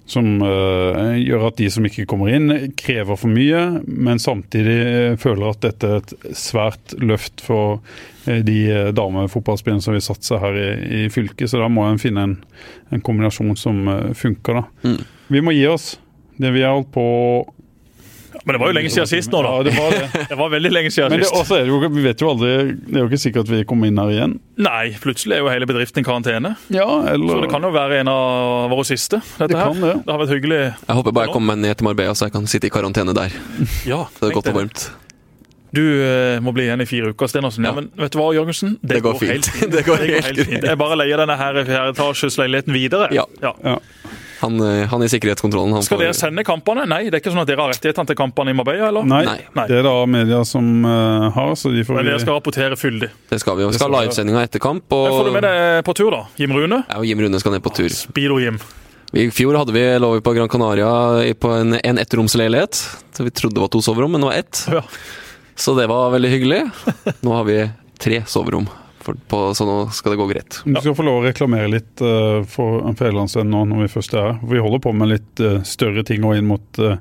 som uh, gjør at de som ikke kommer inn, krever for mye, men samtidig eh, føler at dette er et svært løft for de damefotballspillerne som vil satse her i, i fylket. Så da må en finne en, en kombinasjon som funker, da. Mm. Vi må gi oss. Det vi har holdt på Men det var jo lenge siden sist nå, Ja, da. det var det. Det var veldig lenge siden Men det, sist. er det jo, vi vet jo aldri Det er jo ikke sikkert vi kommer inn her igjen. Nei, plutselig er jo hele bedriften i karantene. Ja, eller Så det kan jo være en av våre siste, dette Det her. kan det. Det har vært hyggelig. Jeg håper bare jeg kommer meg ned til Marbella, så jeg kan sitte i karantene der. Ja, Så det er godt og varmt. Du eh, må bli igjen i fire uker, Stenersen. Ja. Ja. men vet du hva, Jørgensen? Det går fint. Det går helt fint. Jeg bare leier denne her fjerdeetasjesleiligheten videre. Ja. Ja. Han, ø, han i sikkerhetskontrollen han Skal får- dere sende kampene? Nei, det er ikke sånn at dere har rettighetene til kampene i Marbella, eller? Nei, Nei. Det er da media som uh, har, så de får Men dere skal rapportere fyldig. Det skal vi. Vi skal ha livesendinga etter kamp. Og... Får du med deg på tur, da? Jim Rune? Ja, og Jim Rune skal ned på tur. Speedo-Jim. I fjor hadde vi, lå vi på Gran Canaria på en, en ettromsleilighet. Så vi trodde det var to soverom, men det var ett. Ja. Så det var veldig hyggelig. Nå har vi tre soverom, for, på, så nå skal det gå greit. Du skal få lov å reklamere litt uh, for Federlandsvennen nå når vi først er her. Vi holder på med litt uh, større ting og inn mot uh,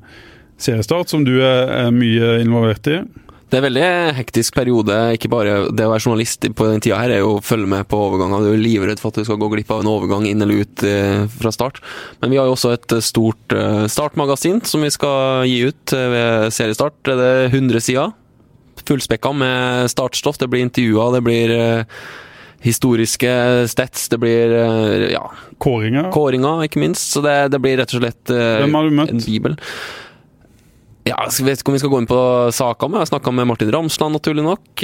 seriestart, som du er, er mye involvert i. Det er en veldig hektisk periode. ikke bare Det å være journalist på den tida her er jo å følge med på overganger. Du er livredd for at du skal gå glipp av en overgang inn eller ut fra start. Men vi har jo også et stort startmagasin som vi skal gi ut ved seriestart. Det er 100 sider. Fullspekka med startstoff. Det blir intervjuer, det blir eh, historiske stats, det blir eh, ja, Kåringer. kåringer, ikke minst. Så det, det blir rett og slett eh, Hvem har du møtt? en bibel. Ja, jeg vet ikke om vi skal gå inn på saka, men jeg har snakka med Martin Ramsland, naturlig nok.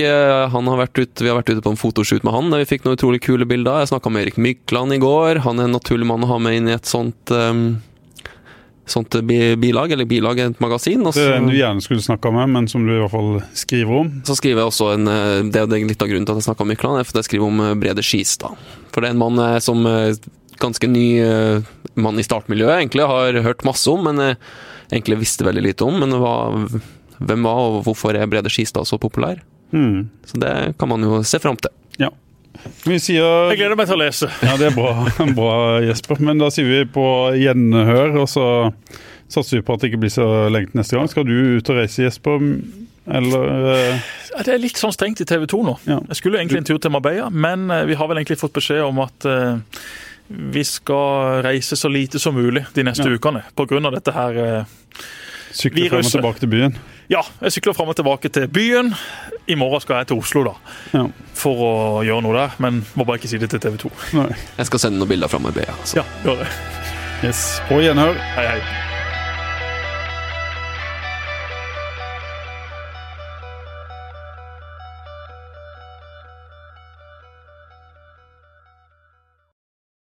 Han har ute, vi har vært ute på en fotoshoot med han, der vi fikk noen utrolig kule bilder. Jeg snakka med Erik Mykland i går. Han er en naturlig mann å ha med inn i et sånt um, Sånt bi bilag, eller bilag er et magasin. Også. Det er en du gjerne skulle snakka med, men som du i hvert fall skriver om. så skriver jeg også en eh, Det er litt av grunnen til at jeg snakka med Mykland, er for jeg skriver om eh, Brede Skistad. For det er en mann eh, som eh, ganske ny eh, mann i startmiljøet egentlig har hørt masse om, men eh, egentlig visste veldig lite om. Men hva, hvem var og hvorfor er Brede Skistad så populær? Mm. Så det kan man jo se fram til. Sier Jeg gleder meg til å lese. Ja, det er bra, bra, Jesper. Men da sier vi på gjenhør, og så satser vi på at det ikke blir så lenge til neste gang. Skal du ut og reise, Jesper? Eller eh, Ja, Det er litt sånn strengt i TV 2 nå. Ja. Jeg skulle egentlig en tur til Marbella, men eh, vi har vel egentlig fått beskjed om at uh, vi skal reise så lite som mulig de neste Ja. ukene. Av dette her uh, sykle frem og tilbake til byen? Ja, jeg sykler fram og tilbake til byen. I morgen skal jeg til Oslo da, Ja. for å gjøre noe der, men må bare ikke si det til TV 2. Nei. Jeg skal sende noen bilder fra Marbella. Så. Ja, gjør det. Yes. På gjenhør. Hei, hei.